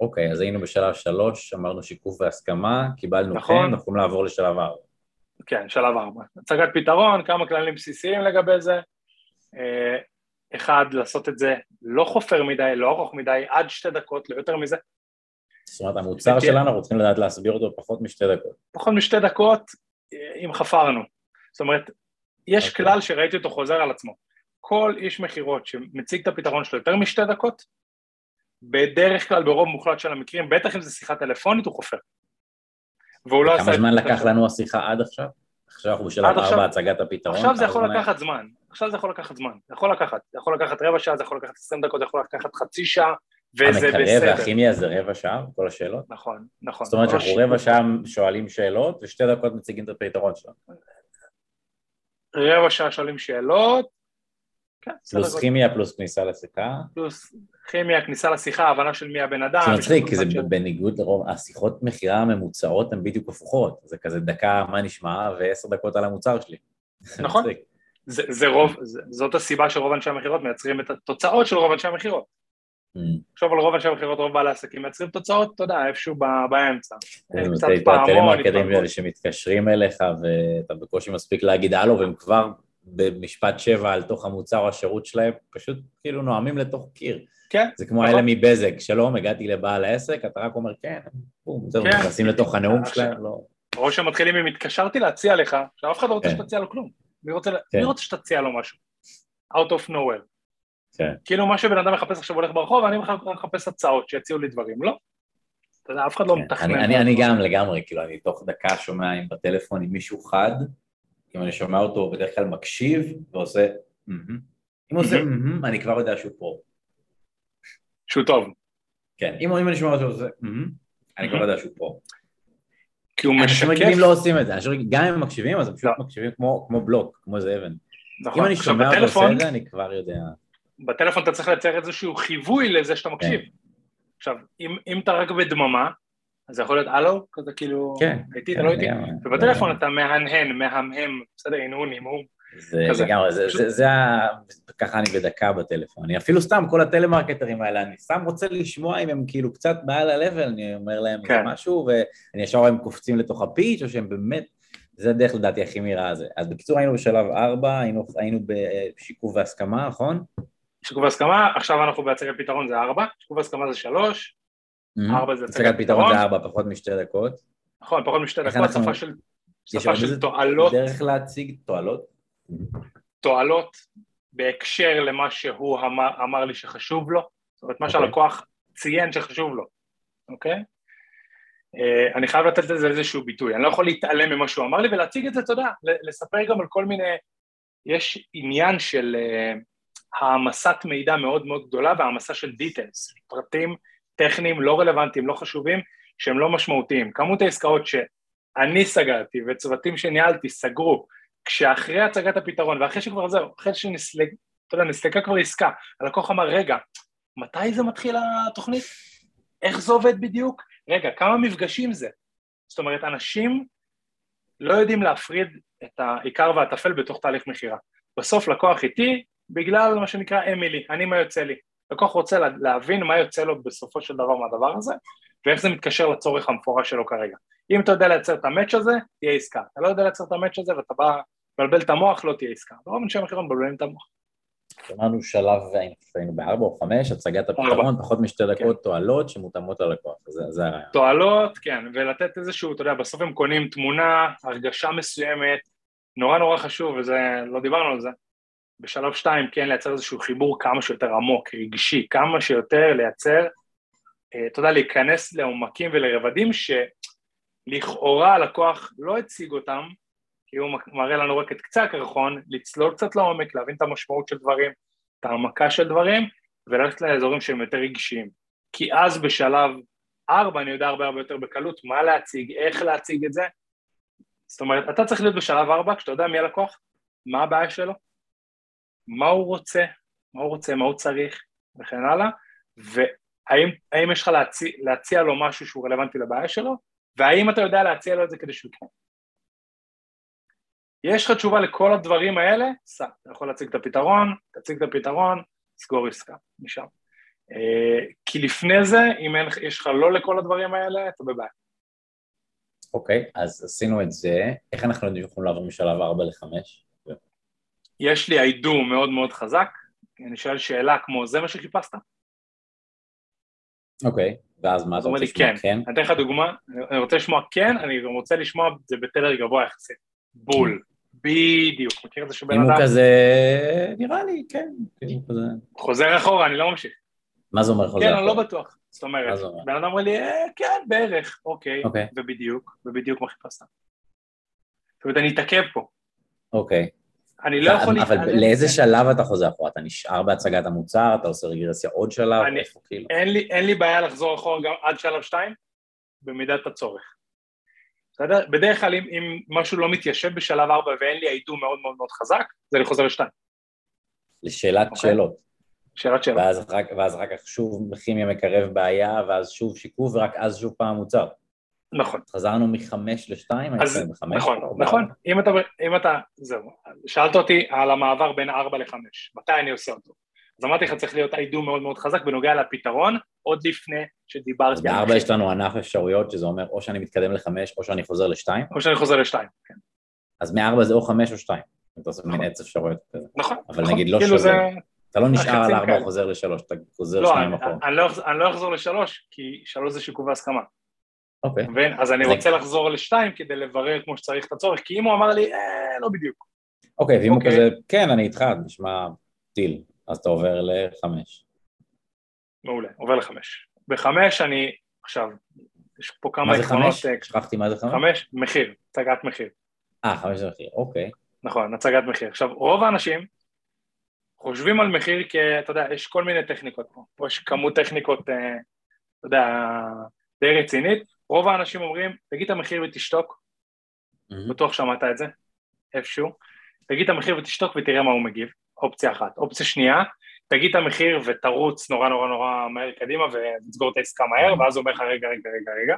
אוקיי, אז היינו בשלב שלוש, אמרנו שיקוף והסכמה, קיבלנו נכון. כן, אנחנו יכולים לעבור לשלב ארבע. כן, שלב ארבע. הצגת פתרון, כמה כללים בסיסיים לגבי זה, אחד, לעשות את זה לא חופר מדי, לא ארוך מדי, עד שתי דקות, לא יותר מזה. זאת אומרת, המוצר שלנו, אנחנו רוצים לדעת להסביר אותו פחות משתי דקות. פחות משתי דקות, אה, אם חפרנו. זאת אומרת, יש okay. אוקיי. כלל שראיתי אותו חוזר על עצמו. כל איש מכירות שמציג את הפתרון שלו יותר משתי דקות, בדרך כלל ברוב מוחלט של המקרים, בטח אם זו שיחה טלפונית, הוא חופר. והוא לא עשה... כמה זמן לקח לנו השיחה עד עכשיו? עכשיו אנחנו בשלב ארבע הצגת הפתרון. עכשיו זה יכול לקחת זמן. עכשיו זה יכול לקחת זמן, זה יכול לקחת, זה יכול לקחת רבע שעה, זה יכול לקחת עשרים דקות, זה יכול לקחת חצי שעה, וזה בסדר. המקרב והכימיה זה רבע שעה, כל השאלות? נכון, נכון. זאת אומרת שאנחנו רבע שעה שואלים שאלות, ושתי דקות מציגים את הפתרון שלנו. רבע שעה שואלים שאלות, פלוס גודל. כימיה, פלוס כניסה לשיחה. פלוס כימיה, כניסה לשיחה, הבנה של מי הבן אדם. זה מצחיק, כי זה בניגוד לרוב, השיחות מכירה הממוצעות הן בדיוק הפוכות. זה כזה דקה, מה נשמע, ועשר דקות על המוצר שלי. נכון. זה, זה רוב, זאת הסיבה שרוב אנשי המכירות מייצרים את התוצאות של רוב אנשי המכירות. Mm. תחשוב על רוב אנשי המכירות, רוב בעלי העסקים מייצרים תוצאות, אתה יודע, איפשהו באמצע. זה קצת פעמון, הטלמרקטרים התפרקות. האלה שמתקשרים אליך ואתה בקושי מספיק להגיד הלו והם כבר במשפט שבע על תוך המוצר או השירות שלהם, פשוט כאילו נואמים לתוך קיר. כן, זה כמו נכון. האלה מבזק, שלום, הגעתי לבעל העסק, אתה רק אומר כן, בום, זהו, כן. נכנסים לתוך הנאום עכשיו- שלהם, לא... או שמתחילים עם התקשרתי להציע לך, עכשיו אף אחד לא רוצה כן. שתציע לו כלום. מי רוצה, כן. שתציע לו משהו? out of nowhere. כן. כאילו מה שבן אדם מחפש עכשיו הולך ברחוב, אני מחפ- מחפש הצעות שיציעו לי דברים, לא. אתה יודע, אף אחד לא כן, מתכנן. אני, אני, אני גם לגמרי, כאילו, אני תוך דקה שומע אם בטלפון עם מישהו חד, אם אני שומע אותו, הוא בדרך כלל מקשיב ועושה. אם הוא עושה אני כבר יודע שהוא פה. שהוא טוב. כן, אם אני שומע אותו עושה אני כבר. יודע שהוא פה. כי הוא אנשים משקף... רגילים לא עושים את זה, אנשים גם אם הם מקשיבים, אז הם פשוט לא. מקשיבים כמו כמו בלוק, כמו איזה אבן. נכון. אם אני שומע אותו עושה את זה, אני כבר יודע. בטלפון אתה צריך לייצר איזשהו חיווי לזה שאתה מקשיב. כן. עכשיו, אם, אם אתה רק בדממה, אז זה יכול להיות הלו, כזה כאילו, כן, איתי, כן, לא איתי. ובטלפון אתה מהנהן, מהמהם, בסדר, הנהון, הנהון, זה. לגמרי, זה, זה, זה ה... ככה אני בדקה בטלפון. אני אפילו סתם, כל הטלמרקטרים האלה, אני סתם רוצה לשמוע אם הם כאילו קצת מעל ה-level, אני אומר להם כן. משהו, ואני ישר רואה אם קופצים לתוך הפיץ', או שהם באמת, זה הדרך לדעתי הכי מהירה הזה. אז בקיצור, היינו בשלב 4, היינו, היינו בשיקוף והסכמה, נכון? שיקוף הסכמה, עכשיו אנחנו בהצגת פתרון זה ארבע, שיקוף הסכמה זה שלוש, ארבע זה הצגת פתרון. זה 4, פחות משתי דקות. נכון, פחות משתי דקות, שפה של, שפה תועלות, דרך להציג תועלות? תועלות בהקשר למה שהוא אמר, אמר לי שחשוב לו, זאת אומרת מה אוקיי. שהלקוח ציין שחשוב לו, אוקיי? אה, אני חייב לתת לזה איזשהו ביטוי, אני לא יכול להתעלם ממה שהוא אמר לי ולהציג את זה, אתה יודע, לספר גם על כל מיני, יש עניין של אה, העמסת מידע מאוד מאוד גדולה והעמסה של דיטלס, פרטים טכניים לא רלוונטיים, לא חשובים, שהם לא משמעותיים. כמות העסקאות שאני סגרתי וצוותים שניהלתי סגרו, כשאחרי הצגת הפתרון ואחרי שכבר זהו, אחרי נסלקה כבר עסקה, הלקוח אמר, רגע, מתי זה מתחיל התוכנית? איך זה עובד בדיוק? רגע, כמה מפגשים זה? זאת אומרת, אנשים לא יודעים להפריד את העיקר והטפל בתוך תהליך מכירה. בסוף לקוח איתי, בגלל מה שנקרא אמילי, אני מה יוצא לי. לקוח רוצה לה- להבין מה יוצא לו בסופו של דבר מהדבר הזה, ואיך זה מתקשר לצורך המפורש שלו כרגע. אם אתה יודע לייצר את המאץ' הזה, תהיה עסקה. אתה לא יודע לייצר את המאץ' הזה ואתה בא מבלבל את המוח, לא תהיה עסקה. ברוב אנשי המכירות מבלבלים את המוח. אמרנו שלב, חושב שהיינו בארבע או חמש, הצגת הפתרון, פחות משתי דקות תועלות שמותאמות ללקוח, זה זה הרעיון. תועלות, כן, ולתת איזשהו, אתה יודע, בסוף הם קונים תמונה, הרגשה מסוימת, נורא נורא חשוב, וזה, לא דיברנו על זה. בשלב שתיים, כן, לייצר איזשהו חיבור כמה שיותר עמוק, רגשי, כמה שיותר לייצר, אה, אתה יודע, להיכנס לעומקים ולרבדים שלכאורה הלקוח לא הציג אותם, כי הוא מראה לנו רק את קצה הקרחון, לצלול קצת לעומק, להבין את המשמעות של דברים, את העמקה של דברים, וללכת לאזורים שהם יותר רגשיים. כי אז בשלב ארבע אני יודע הרבה הרבה יותר בקלות מה להציג, איך להציג את זה. זאת אומרת, אתה צריך להיות בשלב ארבע כשאתה יודע מי הלקוח, מה הבעיה שלו, מה הוא רוצה, מה הוא רוצה, מה הוא צריך, וכן הלאה, והאם האם יש לך להציע, להציע לו משהו שהוא רלוונטי לבעיה שלו, והאם אתה יודע להציע לו את זה כדי שהוא יקרה. יש לך תשובה לכל הדברים האלה, סע, אתה יכול להציג את הפתרון, תציג את הפתרון, סגור עסקה, משם. אה, כי לפני זה, אם אין, יש לך לא לכל הדברים האלה, אתה בבעיה. אוקיי, אז עשינו את זה, איך אנחנו יודעים שיכולים לעבור משלב 4 ל-5? יש לי היידור מאוד מאוד חזק, אני שואל שאלה כמו, זה מה שחיפשת? אוקיי, ואז מה אתה רוצה לי, לשמוע? כן? אני אתן לך דוגמה, אני רוצה לשמוע כן, אני גם רוצה לשמוע את זה בטלר גבוה יחסית. בול, בדיוק, מכיר את זה שבן אם הוא אדם כזה, נראה לי, כן. חוזר אחורה, אני לא ממשיך. מה זה אומר חוזר? כן, אני לא אחורה? בטוח. זאת אומרת? בן אדם אומר לי, "אה, כן, בערך, אוקיי, אוקיי. ובדיוק, ובדיוק מה חיפשת. זאת אומרת, אני אתעכב פה. אוקיי. אני לא יכול אבל להתעלם. לאיזה מזה. שלב אתה חוזר אחורה? אתה נשאר בהצגת המוצר, אתה עושה רגרסיה עוד שלב, אני- איפה כאילו? אין לי, אין לי בעיה לחזור אחורה גם עד שלב שתיים, במידת הצורך. בסדר? בדרך כלל אם, אם משהו לא מתיישב בשלב ארבע ואין לי היידור מאוד מאוד מאוד חזק, אז אני חוזר לשתיים. לשאלת אוקיי. שאלות. שאלת שאלות. ואז אחר כך שוב כימיה מקרב בעיה, ואז שוב שיקוף, ורק אז שוב פעם מוצר. נכון. חזרנו מחמש לשתיים, אז בחמש. נכון, או נכון. אם אתה, אם אתה, זהו, שאלת אותי על המעבר בין 4 ל-5, מתי אני עושה אותו? אז אמרתי לך צריך להיות אידום מאוד מאוד חזק בנוגע לפתרון, עוד לפני על בארבע. יש לנו ענף אפשרויות, שזה אומר או שאני מתקדם לחמש, או שאני חוזר לשתיים. או שאני חוזר לשתיים, כן. אז מארבע זה או חמש או שתיים. אתה עושה מין נכון. עץ אפשרויות כזה. נכון, אבל נכון, נגיד לא כאילו שווה. זה- אתה לא נשאר על ארבע. וחוזר לשלוש, אתה חוזר לא, שניים אחורה. לא, אני לא אחזור לשלוש, כי שלוש זה שיקוף והסכמה, אוקיי. מבין? אז אני רוצה לחזור לשתיים כדי לברר כמו שצריך את הצורך, כי אם הוא אמר לי, אה, לא בדיוק. אוקיי, ואם הוא אוקיי. כזה, כן, אני איתך, נשמע טיל, אז אתה עובר לחמש. מעולה, עובר לחמש. בחמש אני, עכשיו, יש פה כמה מה זה עקרונות, חמש? אה, שכחתי מה זה חמש? חמש, מחיר, הצגת מחיר. אה, חמש זה מחיר, אוקיי. נכון, הצגת מחיר. עכשיו, רוב האנשים חושבים על מחיר כ... אתה יודע, יש כל מיני טכניקות פה. פה יש כמות טכניקות, אה, אתה יודע, די רצינית. רוב האנשים אומרים, תגיד את המחיר ותשתוק, מהמם. בטוח שמעת את זה, איפשהו. תגיד את המחיר ותשתוק ותראה מה הוא מגיב, אופציה אחת. אופציה שנייה, תגיד את המחיר ותרוץ נורא נורא נורא מהר קדימה ותסגור את העסקה מהר, ואז הוא אומר לך רגע, רגע, רגע, רגע.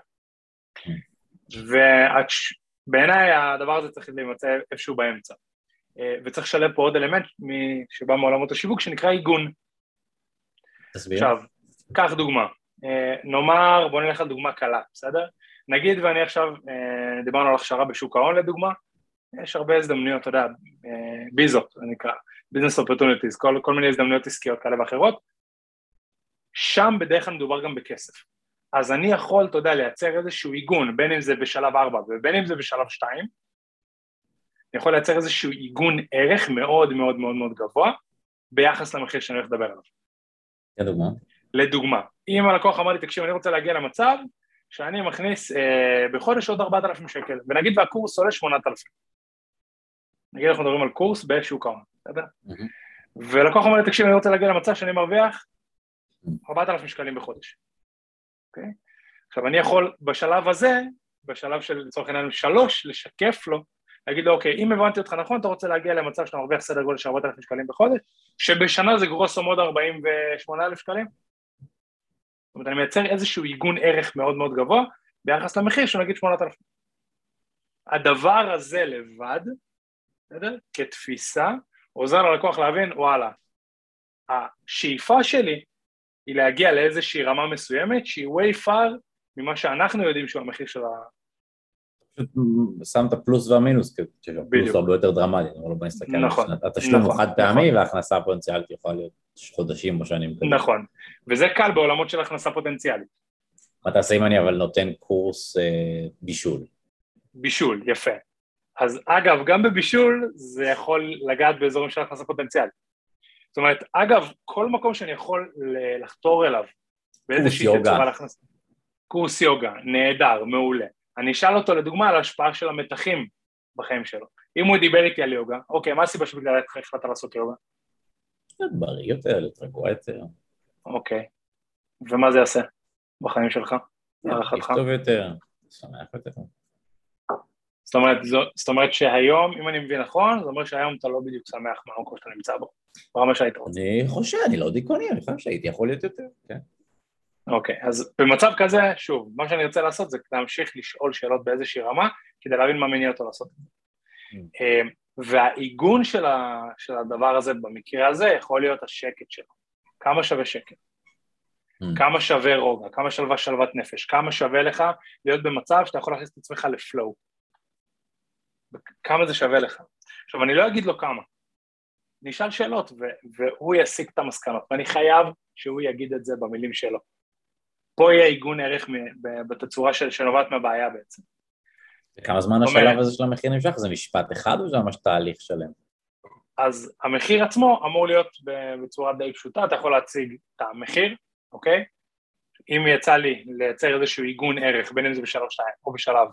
ובעיניי הדבר הזה צריך להימצא איפשהו באמצע. אה, וצריך לשלב פה עוד אלמנט שבא מעולמות השיווק שנקרא עיגון. תסביר. עכשיו, קח דוגמה. אה, נאמר, בוא נלך על דוגמה קלה, בסדר? נגיד ואני עכשיו, אה, דיברנו על הכשרה בשוק ההון לדוגמה, יש הרבה הזדמנויות, אתה יודע, אה, ביז אופ, זה נקרא, business opportunities, כל, כל מיני הזדמנויות עסקיות כאלה ואחרות, שם בדרך כלל מדובר גם בכסף. אז אני יכול, אתה יודע, לייצר איזשהו עיגון, בין אם זה בשלב 4 ובין אם זה בשלב 2, אני יכול לייצר איזשהו עיגון ערך מאוד מאוד מאוד מאוד גבוה ביחס למחיר שאני הולך לדבר עליו. תן דוגמה. לדוגמה, אם הלקוח אמר לי, תקשיב, אני רוצה להגיע למצב שאני מכניס אה, בחודש עוד 4,000 שקל, ונגיד והקורס עולה 8,000. נגיד אנחנו מדברים על קורס בשוק ההון, בסדר? ולקוח אומר לי, תקשיב, אני רוצה להגיע למצב שאני מרוויח 4,000 שקלים בחודש, אוקיי? עכשיו, אני יכול בשלב הזה, בשלב של לצורך העניין שלוש, לשקף לו, להגיד לו, אוקיי, אם הבנתי אותך נכון, אתה רוצה להגיע למצב שאתה מרוויח סדר גודל של 4,000 שקלים בחודש, שבשנה זה גרוסו מוד 48,000 שקלים? אומרת, אני מייצר איזשהו עיגון ערך מאוד מאוד גבוה ביחס למחיר של נגיד 8,000. הדבר הזה לבד, בסדר? כתפיסה, עוזר ללקוח להבין, וואלה, השאיפה שלי היא להגיע לאיזושהי רמה מסוימת שהיא way far ממה שאנחנו יודעים שהוא המחיר של ה... פשוט שם את הפלוס והמינוס, כי הפלוס בדיוק. הוא הרבה יותר דרמטי, אבל בוא נסתכל על נכון, התשלום הוא נכון, חד פעמי וההכנסה הפוטנציאלית יכולה להיות חודשים או שנים. קדימה. נכון, וזה קל בעולמות של הכנסה פוטנציאלית. מה תעשה אם אני אבל נותן קורס אה, בישול? בישול, יפה. אז אגב, גם בבישול זה יכול לגעת באזורים של הכנסה פוטנציאלית. זאת אומרת, אגב, כל מקום שאני יכול לחתור אליו באיזושהי. תצורה להכנסה... קורס יוגה, נהדר, מעולה. אני אשאל אותו לדוגמה על ההשפעה של המתחים בחיים שלו. אם הוא דיבר איתי על יוגה, אוקיי, מה הסיבה שבגללה החלטת לעשות יוגה? להיות בריא יותר, להיות רגוע יותר, אוקיי. ומה זה יעשה בחיים שלך, להערכתך? טוב יותר, שמח יותר. זאת אומרת, זו, זאת אומרת שהיום, אם אני מבין נכון, זה אומר שהיום אתה לא בדיוק שמח מהמקום שאתה נמצא בו, ברמה שהיית רוצה. אני חושב, אני לא דיכאוני, אני חושב שהייתי יכול להיות יותר, כן. אוקיי, אז במצב כזה, שוב, מה שאני רוצה לעשות זה להמשיך לשאול שאלות באיזושהי רמה, כדי להבין מה מניע אותו לעשות. Mm. והעיגון של, ה, של הדבר הזה במקרה הזה יכול להיות השקט שלו. כמה שווה שקט? Mm. כמה שווה רוגע? כמה שווה שלוות נפש? כמה שווה לך להיות במצב שאתה יכול להכניס את עצמך לפלואו? כמה זה שווה לך? עכשיו, אני לא אגיד לו כמה. אני אשאל שאלות, והוא יסיק את המסקנות, ואני חייב שהוא יגיד את זה במילים שלו. פה יהיה עיגון ערך בתצורה של, שנובעת מהבעיה בעצם. וכמה זמן השלב הזה של המחיר נמשך? זה משפט אחד או זה ממש תהליך שלם? אז המחיר עצמו אמור להיות בצורה די פשוטה, אתה יכול להציג את המחיר, אוקיי? אם יצא לי לייצר איזשהו עיגון ערך, בין אם זה בשלב 2 או בשלב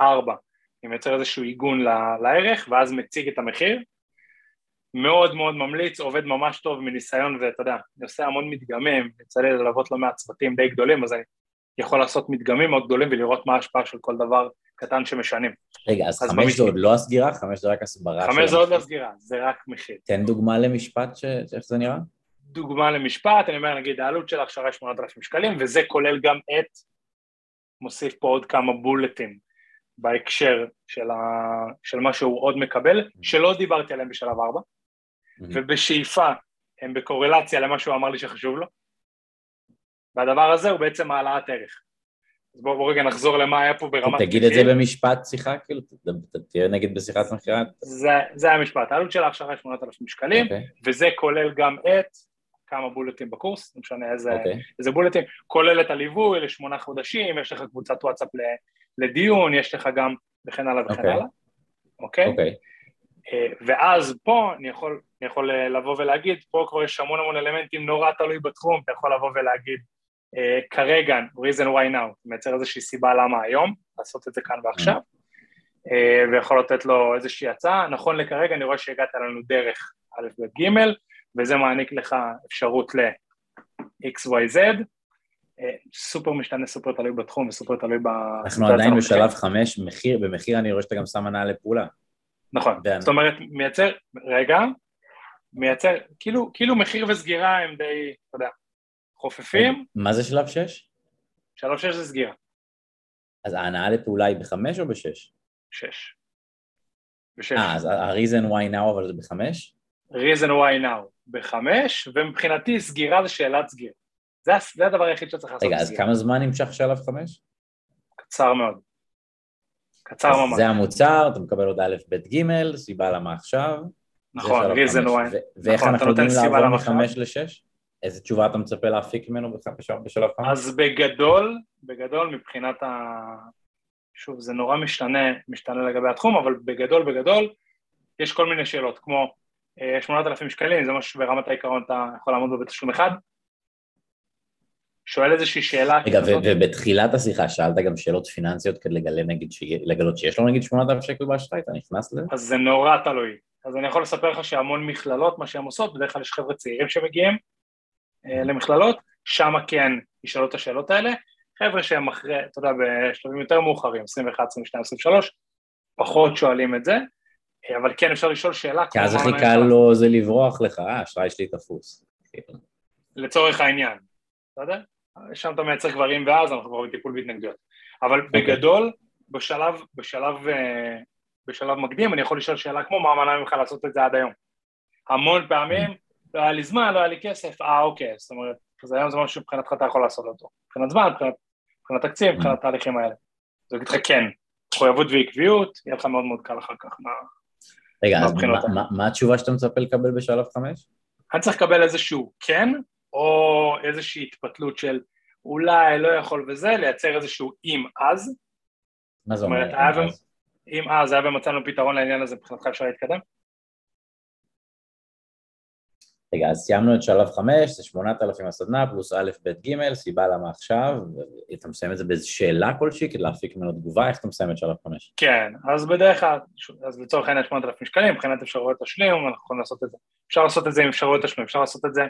4, אני מייצר איזשהו עיגון ל- לערך, ואז מציג את המחיר. מאוד מאוד ממליץ, עובד ממש טוב מניסיון, ואתה יודע, אני עושה המון מדגמים, יצא לי ללוות לא מעט צוותים די גדולים, אז אני יכול לעשות מדגמים מאוד גדולים ולראות מה ההשפעה של כל דבר קטן שמשנים. רגע, אז אז חמש במקרה- זה עוד לא הסגירה? חמש זה רק הסברה של חמש זה עוד לא המחיר? סגירה, זה רק מחיר. תן דוגמה למשפט ש- איך זה נראה? דוגמה למשפט, אני אומר נגיד העלות של ההכשרה היא 8,000 שקלים וזה כולל גם את, מוסיף פה עוד כמה בולטים בהקשר של, ה, של מה שהוא עוד מקבל, שלא דיברתי עליהם בשלב 4 ובשאיפה הם בקורלציה למה שהוא אמר לי שחשוב לו והדבר הזה הוא בעצם העלאת ערך. אז בואו בוא רגע נחזור למה היה פה ברמת תגיד את זה. במשפט שיחה, כאילו, תהיה נגיד בשיחת מכירה. זה, זה המשפט, העלות של ההכשרה היא 8,000 שקלים אוקיי, וזה כולל גם את כמה בולטים בקורס, לא משנה איזה, אוקיי. איזה בולטים, כולל את הליווי לשמונה חודשים, יש לך קבוצת וואטסאפ לדיון, יש לך גם וכן הלאה וכן אוקיי. הלאה, אוקיי? אה, ואז פה אני יכול, אני יכול אה, לבוא ולהגיד, פה כבר יש המון המון אלמנטים נורא תלוי בתחום, אתה יכול לבוא ולהגיד כרגע, reason why now, מייצר איזושהי סיבה למה היום, לעשות את זה כאן ועכשיו, אה, ויכול לתת לו איזושהי הצעה, נכון לכרגע אני רואה שהגעת לנו דרך א' ב' ג', וזה מעניק לך אפשרות ל-XYZ, אה, סופר משתנה, סופר תלוי בתחום וסופר תלוי ב... אנחנו עדיין בשלב חמש, מחיר, במחיר אני רואה שאתה גם שם הנעה לפעולה. נכון, ואני- זאת אומרת, מייצר, רגע, מייצר, כאילו, כאילו מחיר וסגירה הם די, אתה יודע, חופפים, מה זה שלב שש? שלוש שש זה סגירה, אז ההנעה לפעולה היא בחמש או בשש? שש. ושש. אה, אז ה-reason why now אבל זה בחמש? reason why now בחמש, ומבחינתי סגירה זה שאלת סגירה. זה, זה הדבר היחיד שצריך לעשות רגע, אז. כמה זמן נמשך שלב חמש? קצר מאוד. קצר ממש, זה המוצר, אתה מקבל עוד א', ב', ג', סיבה למה עכשיו. נכון, שלב reason why. ואיך נכון, אנחנו יודעים לעבור מחמש לשש? איזה תשובה אתה מצפה להפיק ממנו בשלב- חמש? אז בגדול, בגדול מבחינת ה... שוב, זה נורא משתנה, משתנה לגבי התחום, אבל בגדול, בגדול, יש כל מיני שאלות, כמו אה, 8,000 שקלים, זה משהו שברמת העיקרון אתה יכול לעמוד בו בתשלום אחד? שואל איזושהי שאלה רגע, כזאת, ובתחילת השיחה שאלת גם שאלות פיננסיות כדי לגלה נגיד, שיה- לגלות שיש לו נגיד 8,000 שקל באשראי, אתה נכנס לזה? אז זה נורא תלוי. אז אני יכול לספר לך שהמון מכללות, מה שהן עושות, בדרך כלל יש חבר'ה צעירים שמגיעים אה, למכללות, שם כן ישאלו את השאלות האלה. חבר'ה שהם אחרי, אתה יודע, בשלבים יותר מאוחרים, 21, 22, 23, פחות שואלים את זה, אה, אבל כן אפשר לשאול שאלה, כי אז הכי קל לו זה לברוח לך, אה, האשראי שלי תפוס. לצורך העניין, בסדר? שם אתה מייצר כבר אם ואז, אנחנו כבר בטיפול בהתנגדויות. אבל אוקיי. בגדול, בשלב, בשלב, אה, בשלב מקדים, אני יכול לשאול שאלה כמו מה מנע ממך לעשות את זה עד היום. המון פעמים, לא היה לי זמן, לא היה לי כסף, אה אוקיי, זאת אומרת, אז היום זה משהו שמבחינתך אתה יכול לעשות אותו. מבחינת זמן, מבחינת, מבחינת תקציב, מבחינת התהליכים האלה. אז אני אגיד לך כן, מחויבות ועקביות, יהיה לך מאוד מאוד קל אחר כך. מה... רגע, אז מה- מה- מה התשובה שאתה מצפה לקבל בשלב חמש? אני צריך לקבל איזשהו כן, או איזושהי התפתלות של אולי, לא יכול וזה, לייצר איזשהו אם אז, מה זה אומר? היה אז? אם אז היה ומצאנו פתרון לעניין הזה, מבחינתך אפשר להתקדם? רגע, אז סיימנו את שלב חמש, זה 8,000 הסדנה, פלוס א', ב', ג', סיבה למה עכשיו, אתה מסיים את זה באיזו שאלה כלשהי כדי להפיק ממנו תגובה, איך אתה מסיים את שלב חמש? כן, אז בדרך כלל, אז לצורך העניין 8,000 שקלים, מבחינת אפשרויות תשלום, אנחנו יכולים לעשות את זה. אפשר לעשות את זה עם אפשרויות תשלום, אפשר לעשות את זה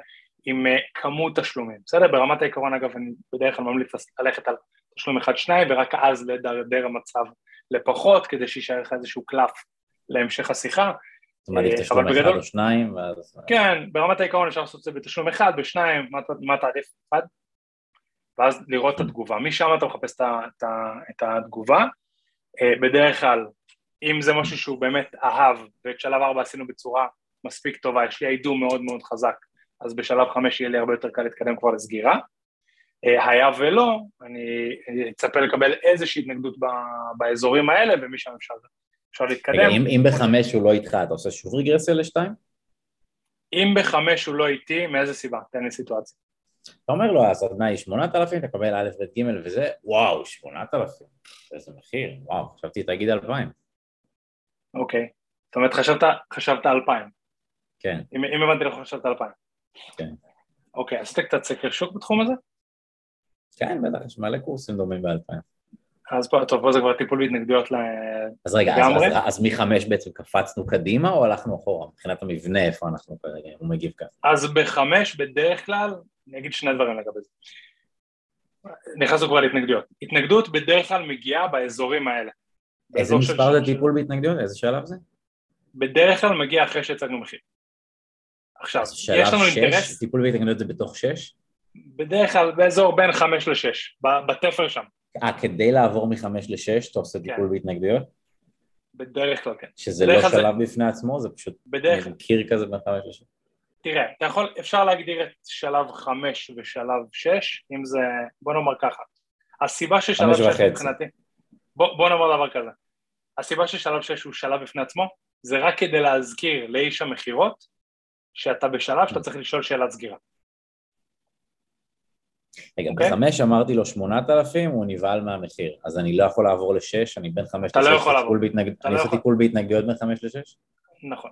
עם uh, כמות תשלומים, בסדר? ברמת העיקרון, אגב, אני בדרך כלל ממליץ ללכת על תשלום אחד-שניים, ורק אז לדרדר המצב לפחות, כדי שיישאר לך איזשהו קלף להמשך השיחה. אתה מעדיף אה, תשלום אבל אחד בגדול- או שניים, ואז... כן, ברמת העיקרון אפשר לעשות את זה בתשלום אחד, בשניים, מה, מה אתה עדיף? אחד? ואז לראות את התגובה. משם אתה מחפש את, את, את התגובה. אה, בדרך כלל, אם זה משהו שהוא באמת אהב, ואת שלב ארבע עשינו בצורה מספיק טובה, יש לי היידום מאוד מאוד חזק, אז בשלב חמש יהיה לי הרבה יותר קל להתקדם כבר לסגירה. אה, היה ולא, אני אצפה לקבל איזושהי התנגדות באזורים האלה, ומשם אפשר, אפשר להתקדם. רגע, אם, אם בחמש הוא לא איתך, אתה עושה שוב רגרסיה לשתיים? אם בחמש הוא לא איתי, מאיזה סיבה? תן לי סיטואציה. אתה אומר לו, הסדנה היא 8,000, אתה מקבל א', ב', ג' וזה, וואו, 8,000, איזה מחיר, וואו, חשבתי תגיד 2,000, אוקיי. זאת אומרת, חשבת, חשבת אלפיים. כן, אם, אם הבנתי לך, חשבת אלפיים. כן. אוקיי, עשית קצת סקר שוק בתחום הזה? כן, בטח, יש מלא קורסים דומים ב-2,000. אז פה, טוב, פה זה כבר טיפול בהתנגדויות ל... אז רגע, אז, לגמרי. אז, אז מחמש בעצם קפצנו קדימה או הלכנו אחורה? מבחינת המבנה, איפה אנחנו כרגע, הוא מגיב ככה. אז בחמש, בדרך כלל, אני אגיד שני דברים לגבי זה. נכנסנו כבר להתנגדויות. התנגדות בדרך כלל מגיעה באזורים האלה. איזה מספר זה טיפול בהתנגדויות? איזה שלב זה? בדרך כלל מגיע אחרי שהצגנו מחיר. עכשיו, אז יש לנו 6, אינטרס, טיפול בהתנגדויות זה בתוך 6? בדרך כלל באזור בין 5 ל-6, בתפר שם, אה, כדי לעבור מ-5 ל-6 אתה עושה כן. טיפול בהתנגדויות? בדרך כלל כן. שזה לא כלל זה- שלב בפני עצמו, זה פשוט בדרך קיר כזה בין 5 ל-6? תראה, אתה יכול, אפשר להגדיר את שלב 5 ושלב 6, אם זה, בוא נאמר ככה, הסיבה ששלב חמש 6 וחצי. מבחינתי, בוא, בוא נאמר דבר כזה, הסיבה ששלב 6 הוא שלב בפני עצמו, זה רק כדי להזכיר לאיש המכירות, שאתה בשלב שאתה צריך לשאול שאלת סגירה. רגע, אוקיי. בחמש אמרתי לו 8,000, הוא נבהל מהמחיר, אז אני לא יכול לעבור ל-6, אני בין 5 אתה לא ל-6, יכול לעבור. אתה אני לא עושה. טיפול בהתנגדויות בין 5 ל-6? נכון.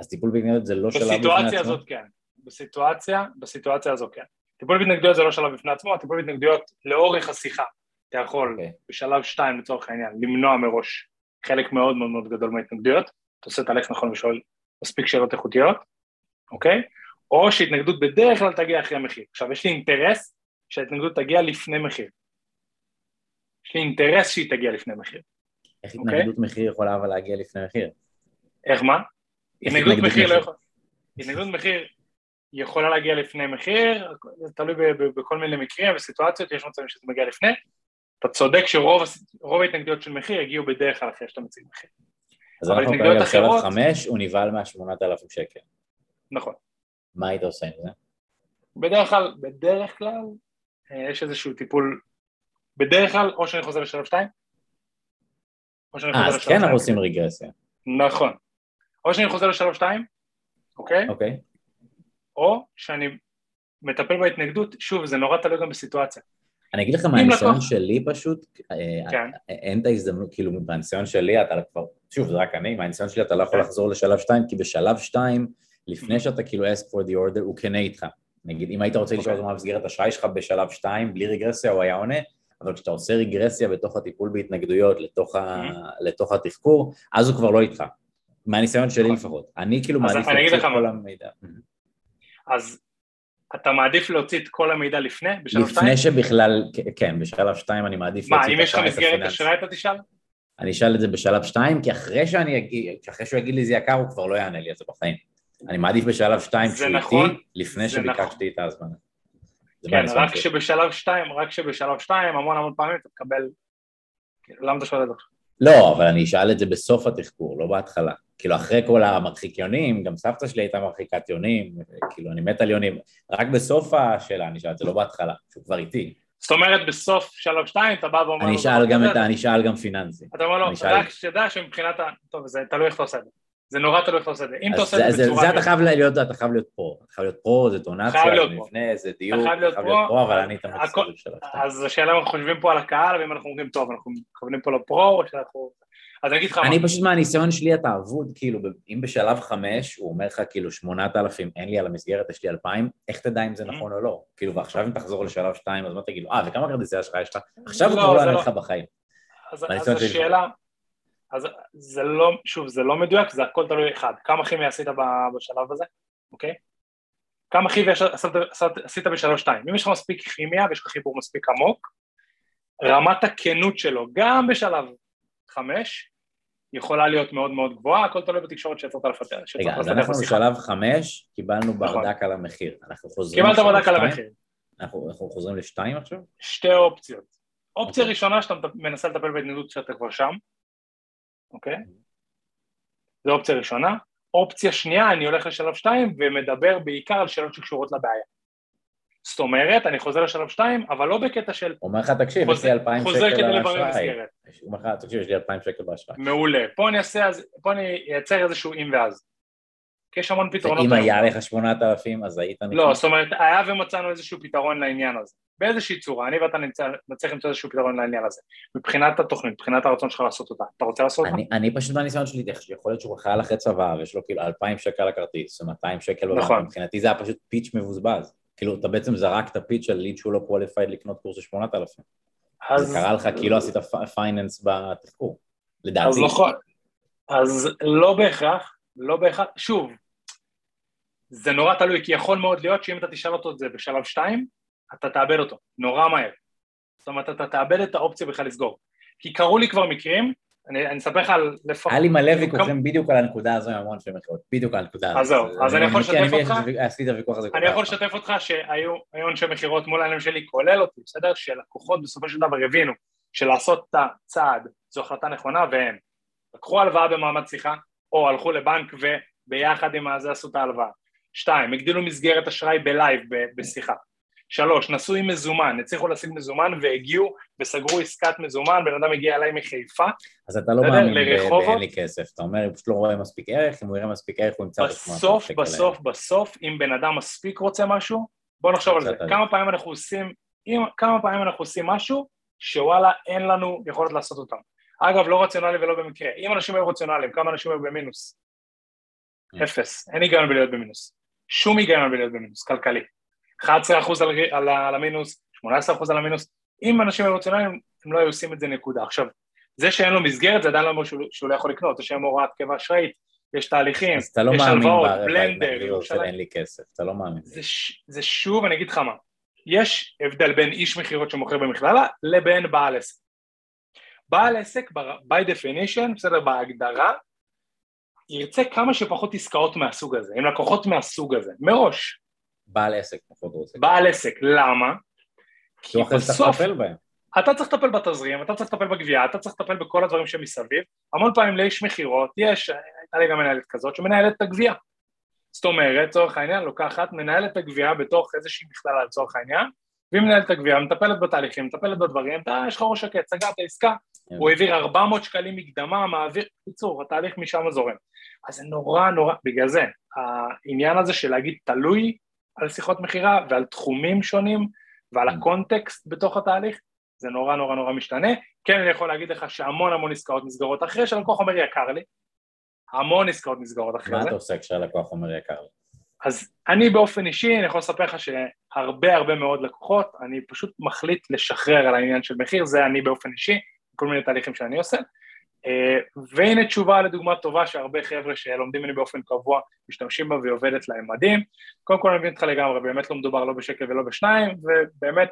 אז טיפול בהתנגדויות זה לא שלב בפני עצמו? בסיטואציה הזאת כן, בסיטואציה, בסיטואציה הזו כן. טיפול בהתנגדויות זה לא שלב בפני עצמו, הטיפול בהתנגדויות לאורך השיחה, אתה יכול אוקיי. בשלב 2 לצורך העניין, למנוע מראש חלק מאוד מאוד מאוד גדול מההתנגדויות, אתה עושה את הלך נכון ושואל מספיק שאלות איכותיות, אוקיי? או שהתנגדות בדרך כלל תגיע אחרי המחיר. עכשיו, יש לי אינטרס שההתנגדות תגיע לפני מחיר. יש לי אינטרס שהיא תגיע לפני מחיר. איך אוקיי. התנגדות מחיר יכולה אבל להגיע לפני מחיר? איך מה? איך התנגדות מחיר לא מחיר? יכול... התנגדות מחיר יכולה להגיע לפני מחיר, זה תלוי בכל מיני מקרים וסיטואציות, יש מצבים שזה מגיע לפני. אתה צודק שרוב ההתנגדויות של מחיר הגיעו בדרך כלל אחרי שאתה מציג מחיר. אז אנחנו כרגע בשלב 5, הוא נבהל מה-8,000 שקל. נכון. מה היית עושה עם זה? בדרך כלל, בדרך כלל, יש איזשהו טיפול, בדרך כלל, או שאני חוזר לשלב 2, או שאני אה, חוזר אז לשלב כן אנחנו 2. עושים רגרסיה, נכון. או שאני חוזר לשלב 2, אוקיי? אוקיי? או שאני מטפל בהתנגדות, שוב, זה נורא תלוי גם בסיטואציה. אני אגיד לך מהניסיון לקוח- שלי פשוט, אה, כן. אין את ההזדמנות, כאילו מהניסיון שלי אתה כבר, שוב זה רק אני, מהניסיון שלי אתה לא יכול כן. לחזור לשלב 2, כי בשלב 2, לפני שאתה כאילו ask for the order, הוא כנה איתך. נגיד, אם היית רוצה לשאול אוקיי. אותו מה מסגרת אשראי שלך בשלב 2, בלי רגרסיה, הוא היה עונה, אבל כשאתה עושה רגרסיה בתוך הטיפול בהתנגדויות, לתוך, ה... לתוך התחקור, אז הוא כבר לא איתך. מהניסיון שלי נכון. לפחות. אני כאילו מעדיף להוציא את כל מה. המידע. אז אתה מעדיף להוציא את כל המידע לפני, בשלב 2? לפני שבכלל, כן, בשלב 2 אני מעדיף מה, להוציא אם את יש לך מסגרת הפיננסי. אשראי אתה תשאל? אני אשאל את זה בשלב 2, כי אחרי שאני אגיד, אחרי שהוא יגיד לי זה יקר, הוא כבר לא יענה לי על זה בחיים. אני מעדיף בשלב 2 זה שהוא נכון, איתי, לפני זה נכון. שביקשתי את ההזמנה. כן, רק. שבשלב 2, רק שבשלב 2, המון המון פעמים אתה תקבל... למה אתה שואל את זה? לא, אבל אני אשאל את זה בסוף התחקור, לא בהתחלה. כאילו אחרי כל המרחיק יונים, גם סבתא שלי הייתה מרחיקת יונים, כאילו אני מת על יונים, רק בסוף השאלה אני אשאל את זה, לא בהתחלה, שהוא כבר איתי. זאת אומרת, בסוף שלב 2 אתה בא ואומר... אני לו אשאל דבר גם כזה, את ה... אני אשאל גם פיננסי. אתה אומר לו, רק שתדע שמבחינת ה... טוב, זה תלוי איך אתה עושה את זה. זה נורא תלוי איך אתה עושה את זה. אם אתה עושה את זה בצורה... זה אתה חייב להיות, אתה חייב להיות פרו. אתה חייב להיות פרו, זה טונציה, זה. מבנה, זה דיוק, חייב להיות פרו. אבל אני את בשלב שתיים. אז השאלה אם אנחנו חושבים פה על הקהל, ואם אנחנו אומרים, טוב, אנחנו מכוונים פה לפרו, או שאנחנו... אז אני אגיד לך. אני פשוט מהניסיון שלי אתה אבוד, כאילו, אם בשלב חמש הוא אומר לך כאילו שמונת אלפים, אין לי על המסגרת, יש לי אלפיים, איך תדע אם זה Mm-hmm. נכון או לא? כאילו, ועכשיו אם תחזור לשלב שתיים, אז מה תגיד לו, אה, וכמה כרטיסי אשראי יש לך? עכשיו הוא לא, כבר לא יענה לא. לך בחיים. אז, השאלה, אז זה לא, שוב, זה לא מדויק, זה הכל תלוי אחד. כמה כימיה עשית בשלב הזה, אוקיי? כמה כימיה עשית, עשית, עשית בשלב שתיים. אם יש לך מספיק כימיה ויש לך חיבור מספיק עמוק, רמת הכנות שלו, גם בשלב חמש, יכולה להיות מאוד מאוד גבוהה, הכל תלוי בתקשורת שיצרת לפתח. רגע, אז אנחנו בשיחה. בשלב חמש, קיבלנו נכון. ברדק על המחיר. אנחנו חוזרים קיבלת ברדק על? המחיר. אנחנו אנחנו חוזרים לשתיים עכשיו? שתי אופציות. אופציה אוקיי. ראשונה שאתה מנסה לטפל בהתנגדות שאתה כבר שם, אוקיי? זו אופציה ראשונה. אופציה שנייה, אני הולך לשלב שתיים ומדבר בעיקר על שאלות שקשורות לבעיה. זאת אומרת, אני חוזר לשלב שתיים, אבל לא בקטע של אומר לך, תקשיב, יש לי אלפיים חוזר שקל. הוא אומר לך, תקשיב, יש לי אלפיים שקל באשראי. מעולה. פה אני אעשה, אז- פה אני אייצר איזשהו אם ואז. כי יש המון פתרונות. היום. היה לך שמונת אלפים, אז היית לא, נכנס? זאת אומרת, היה ומצאנו איזשהו פתרון לעניין הזה. באיזושהי צורה, אני ואתה נצליח למצוא איזשהו פתרון לעניין הזה. מבחינת התוכנית, מבחינת הרצון שלך לעשות אותה. אתה רוצה לעשות אותה? אני, פשוט מהניסיון שלי, יכול להיות שהוא חייל אחרי צבא ויש לו כאילו 2,000 שקל על הכרטיס ו-200 שקל בבנק, נכון. מבחינתי זה היה פשוט pitch מבוזבז. כאילו, אתה בעצם זרקת pitch של lead שהוא לא qualified לקנות קורס של 8,000. אז- זה קרה לך כאילו עשית פייננס בתחקור, לדעתי. אז נכון. אז לא בהכרח, לא בהכרח, שוב, זה נורא תלוי, כי יכול מאוד להיות שאם אתה תשאל אותו את זה בשלב שתיים, אתה תאבד אותו, נורא מהר. זאת אומרת, אתה תאבד את האופציה בכלל לסגור. כי קרו לי כבר מקרים, אני, אספר לך על לפחות... היה לי מלא ויכוחים בדיוק על הנקודה הזו עם המון של מכירות, בדיוק על הנקודה הזו. אז זהו, אז אני יכול לשתף אותך? עשיתי את הוויכוח הזה. אני יכול לשתף אותך שהיו אנשי מכירות מול העיניים שלי, כולל אותי, בסדר? שלקוחות בסופו של דבר הבינו שלעשות את הצעד זו החלטה נכונה, והם לקחו הלוואה במעמד שיחה, או הלכו לבנק וביחד עם הזה עשו את ההלוואה. שתיים, הגדילו מסגרת אשראי בלייב, בשיחה. שלוש, נסעו עם מזומן, הצליחו להשיג מזומן והגיעו וסגרו עסקת מזומן, בן אדם הגיע אליי מחיפה. אז אתה לא מאמין באין לי כסף, אתה אומר, הוא פשוט לא רואה מספיק ערך, אם הוא יראה מספיק ערך הוא ימצא את עצמו. בסוף, בסוף, בסוף, אם בן אדם מספיק רוצה משהו, בוא נחשוב על זה, כמה פעמים אנחנו עושים, כמה פעמים אנחנו עושים משהו שוואלה אין לנו יכולת לעשות אותם. אגב, לא רציונלי ולא במקרה. אם אנשים היו רציונליים, כמה אנשים היו במינוס? כן. אפס. אין היגיון בלהיות במינוס. שום היגיון בלהיות במינוס, כלכלי. 11% על, על, על המינוס, 18% על המינוס, אם אנשים היו רציונליים, הם לא היו עושים את זה נקודה. עכשיו, זה שאין לו מסגרת זה עדיין לא אומר שהוא, שהוא לא יכול לקנות, זה שאין הוראת קבע אשראית, יש תהליכים, לא יש הלוואות, בלנדר, ירושלים. אין לי כסף, אתה לא מאמין. זה, זה שוב, אני אגיד לך מה, יש הבדל בין איש מכירות שמוכר במכללה לבין בעל עסק. בעל עסק, by definition, בסדר, בהגדרה, ירצה כמה שפחות עסקאות מהסוג הזה, עם לקוחות מהסוג הזה, מראש. בעל עסק פחות רוצה. בעל עסק, למה? כי בסוף אתה צריך לטפל בתזרים, אתה צריך לטפל בגבייה, אתה צריך לטפל בכל הדברים שמסביב. המון פעמים לאיש מכירות יש, הייתה לי גם מנהלת כזאת שמנהלת את הגבייה. זאת אומרת, לצורך העניין, לוקחת, מנהלת את הגבייה בתוך איזושהי מכללה לצורך העניין, והיא מנהלת את הגבייה, מטפלת בתהליכים, מטפלת בדברים, אתה, יש לך ראש שקט, סגרת עסקה, כן. הוא העביר 400 שקלים מקדמה, מעביר, בקיצור, התהליך משם זורם. אז זה נורא נורא, בגלל זה, העניין הזה של להגיד תלוי על שיחות מכירה ועל תחומים שונים ועל mm. הקונטקסט בתוך התהליך, זה נורא נורא נורא משתנה. כן, אני יכול להגיד לך שהמון המון עסקאות נסגרות אחרי שהלקוח אומר יקר לי, המון עסקאות נסגרות אחרי מה זה. מה אתה עושה כשהלקוח אומר יקר לי? אז אני באופן אישי, אני יכול לספר לך שהרבה הרבה מאוד לקוחות, אני פשוט מחליט לשחרר על העניין של מחיר, זה אני באופן אישי, כל מיני תהליכים שאני עושה. אה, והנה תשובה לדוגמה טובה שהרבה חבר'ה שלומדים ממני באופן קבוע משתמשים בה והיא עובדת להם מדהים. קודם כל אני מבין אותך לגמרי, באמת לא מדובר לא בשקל ולא בשניים, ובאמת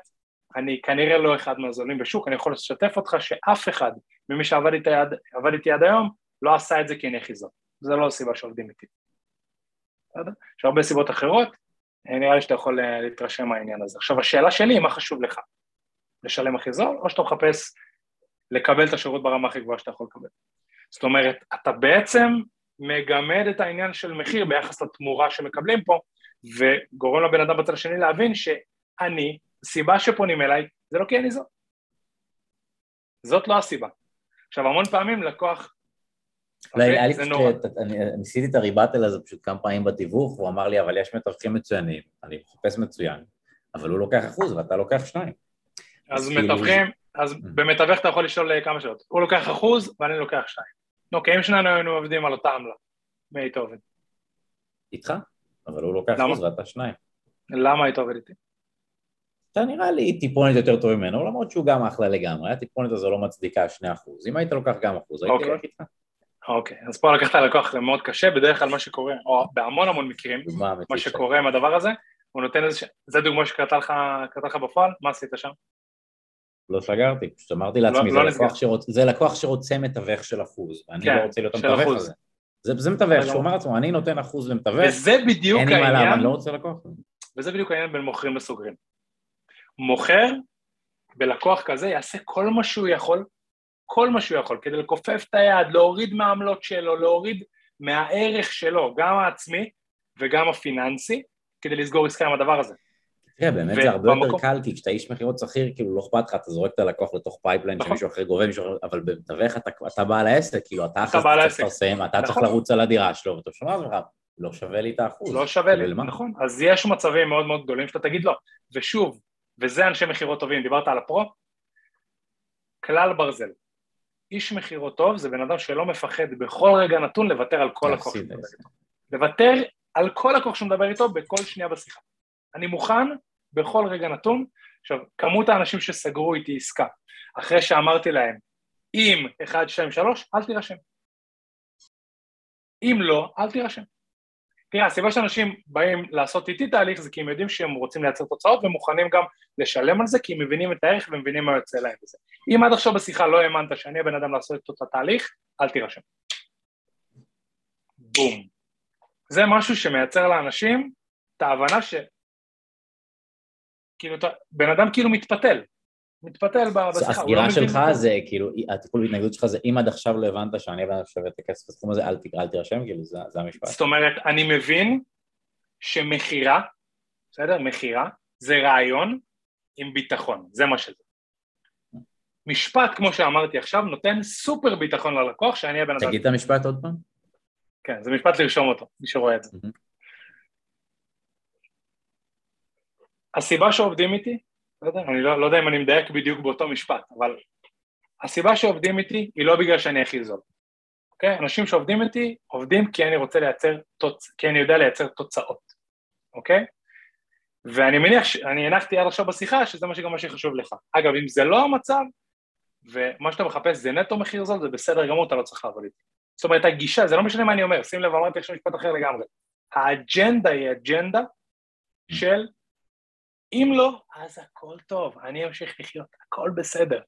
אני כנראה לא אחד מהזולים בשוק, אני יכול לשתף אותך שאף אחד ממי שעבד איתי עד, איתי עד היום לא עשה את זה כי אין חיזון, זה לא הסיבה שעובדים איתי. יש הרבה סיבות אחרות, אה, נראה לי שאתה יכול אה, להתרשם מהעניין הזה. עכשיו השאלה שלי, מה חשוב לך? לשלם הכי זול, או שאתה מחפש לקבל את השירות ברמה הכי גבוהה שאתה יכול לקבל. זאת אומרת, אתה בעצם מגמד את העניין של מחיר ביחס לתמורה שמקבלים פה, וגורם לבן אדם בצד השני להבין שאני, הסיבה שפונים אליי, זה לא כי אני זאת. זאת לא הסיבה. עכשיו, המון פעמים לקוח... אולי היה לי פשוט, ניסיתי את הריבטל הזה פשוט כמה פעמים בתיווך, הוא אמר לי, אבל יש מתווכים מצוינים, אני מחפש מצוין, אבל הוא לוקח אחוז ואתה לוקח שניים. אז מתווכים, אז mm. במתווך אתה יכול לשאול כמה שאלות. הוא לוקח אחוז ואני לוקח שתיים. אוקיי, אם שנינו היינו עובדים על אותה עמלה, מי היית עובד? איתך, אבל הוא לוקח אחוז ואתה שניים. למה היית עובד איתי? אתה נראה לי טיפונת יותר טוב ממנו, למרות שהוא גם אחלה לגמרי, הטיפונות הזו לא מצדיקה שני אחוז. אם היית לוקח גם אחוז, הייתי אוקיי. הולך איתך. אוקיי, אז פה לקחת לקוח מאוד קשה, בדרך כלל מה שקורה, או בהמון המון מקרים, מה שקורה עם הדבר הזה, הוא נותן איזה, זה דוגמה שקרתה לך, לך בפועל, מה עשית שם? לא סגרתי, פשוט אמרתי לעצמי, לא, זה, לא לקוח שרוצ... זה לקוח שרוצה מתווך של אחוז, ואני כן, לא רוצה להיות המתווך הזה. זה, זה מתווך, שהוא אומר לעצמו, אני נותן אחוז למתווך, וזה בדיוק אין העניין, למה, אני לא רוצה לקוח. וזה בדיוק העניין בין מוכרים לסוגרים. מוכר בלקוח כזה יעשה כל מה שהוא יכול, כל מה שהוא יכול, כדי לכופף את היד, להוריד מהעמלות שלו, להוריד מהערך שלו, גם העצמי וגם הפיננסי, כדי לסגור עסקה עם הדבר הזה. תראה, באמת זה הרבה יותר קל, כי כשאתה איש מכירות שכיר, כאילו לא אכפת לך, אתה זורק את הלקוח לתוך pipeline נכון. שמישהו אחר גובה, מישהו אחר, אבל במתווך אתה בעל העסק, כאילו אתה אחרי זה צריך לפרסם, אתה צריך נכון. לרוץ על הדירה שלו, ואתה שומע לך, לא שווה לי את האחוז. לא שווה לי, נכון. אז יש מצבים מאוד מאוד גדולים שאתה תגיד לו, ושוב, וזה אנשי מכירות טובים, דיברת על הפרו, כלל ברזל. איש מכירות טוב זה בן אדם שלא מפחד בכל רגע נתון לוותר על כל לקוח שהוא מדבר איתו. לוותר על כל לקוח שהוא מדבר איתו בכל שנייה בשיחה. אני מוכן בכל רגע נתון. עכשיו, כמות האנשים שסגרו איתי עסקה, אחרי שאמרתי להם, אם 1, 2, 3, אל תירשם. אם לא, אל תירשם. תראה, הסיבה שאנשים באים לעשות איתי תהליך זה כי הם יודעים שהם רוצים לייצר תוצאות ומוכנים גם לשלם על זה כי הם מבינים את הערך ומבינים מה יוצא להם בזה. אם עד עכשיו בשיחה לא האמנת שאני הבן אדם לעשות את אותו תהליך, אל תירשם. בום. זה משהו שמייצר לאנשים את ההבנה ש... כאילו, בן אדם כאילו מתפתל, מתפתל בשיחה. לא הסגירה שלך זה, כאילו, הטיפול בהתנגדות שלך זה אם עד עכשיו לא הבנת שאני אדם שווה את הכסף בסכום הזה, אל תירשם, כאילו, זה המשפט. זאת אומרת, אני מבין שמכירה, בסדר? מכירה, זה רעיון עם ביטחון, זה מה שזה. משפט, כמו שאמרתי עכשיו, נותן סופר ביטחון ללקוח שאני הבן אדם. תגיד את המשפט עוד פעם. כן, זה משפט לרשום אותו, מי שרואה את זה. הסיבה שעובדים איתי בסדר? אני לא, לא יודע אם אני מדייק בדיוק באותו משפט, אבל הסיבה שעובדים איתי היא לא בגלל שאני הכי זול, אוקיי? אנשים שעובדים איתי עובדים כי אני רוצה לייצר, תוצ... כי אני יודע לייצר תוצאות, אוקיי? ואני מניח, אני הנחתי עד עכשיו בשיחה שזה מה שגם מה שחשוב לך. אגב, אם זה לא המצב, ומה שאתה מחפש זה נטו מחיר זול, זה בסדר גמור, אתה לא צריך לעבוד איתי. זאת אומרת, הגישה, זה לא משנה מה אני אומר, שים לב, אמרתי עכשיו משפט אחר לגמרי. האג'נדה היא אג'נדה של אם לא, אז הכל טוב, אני אמשיך לחיות, הכל בסדר.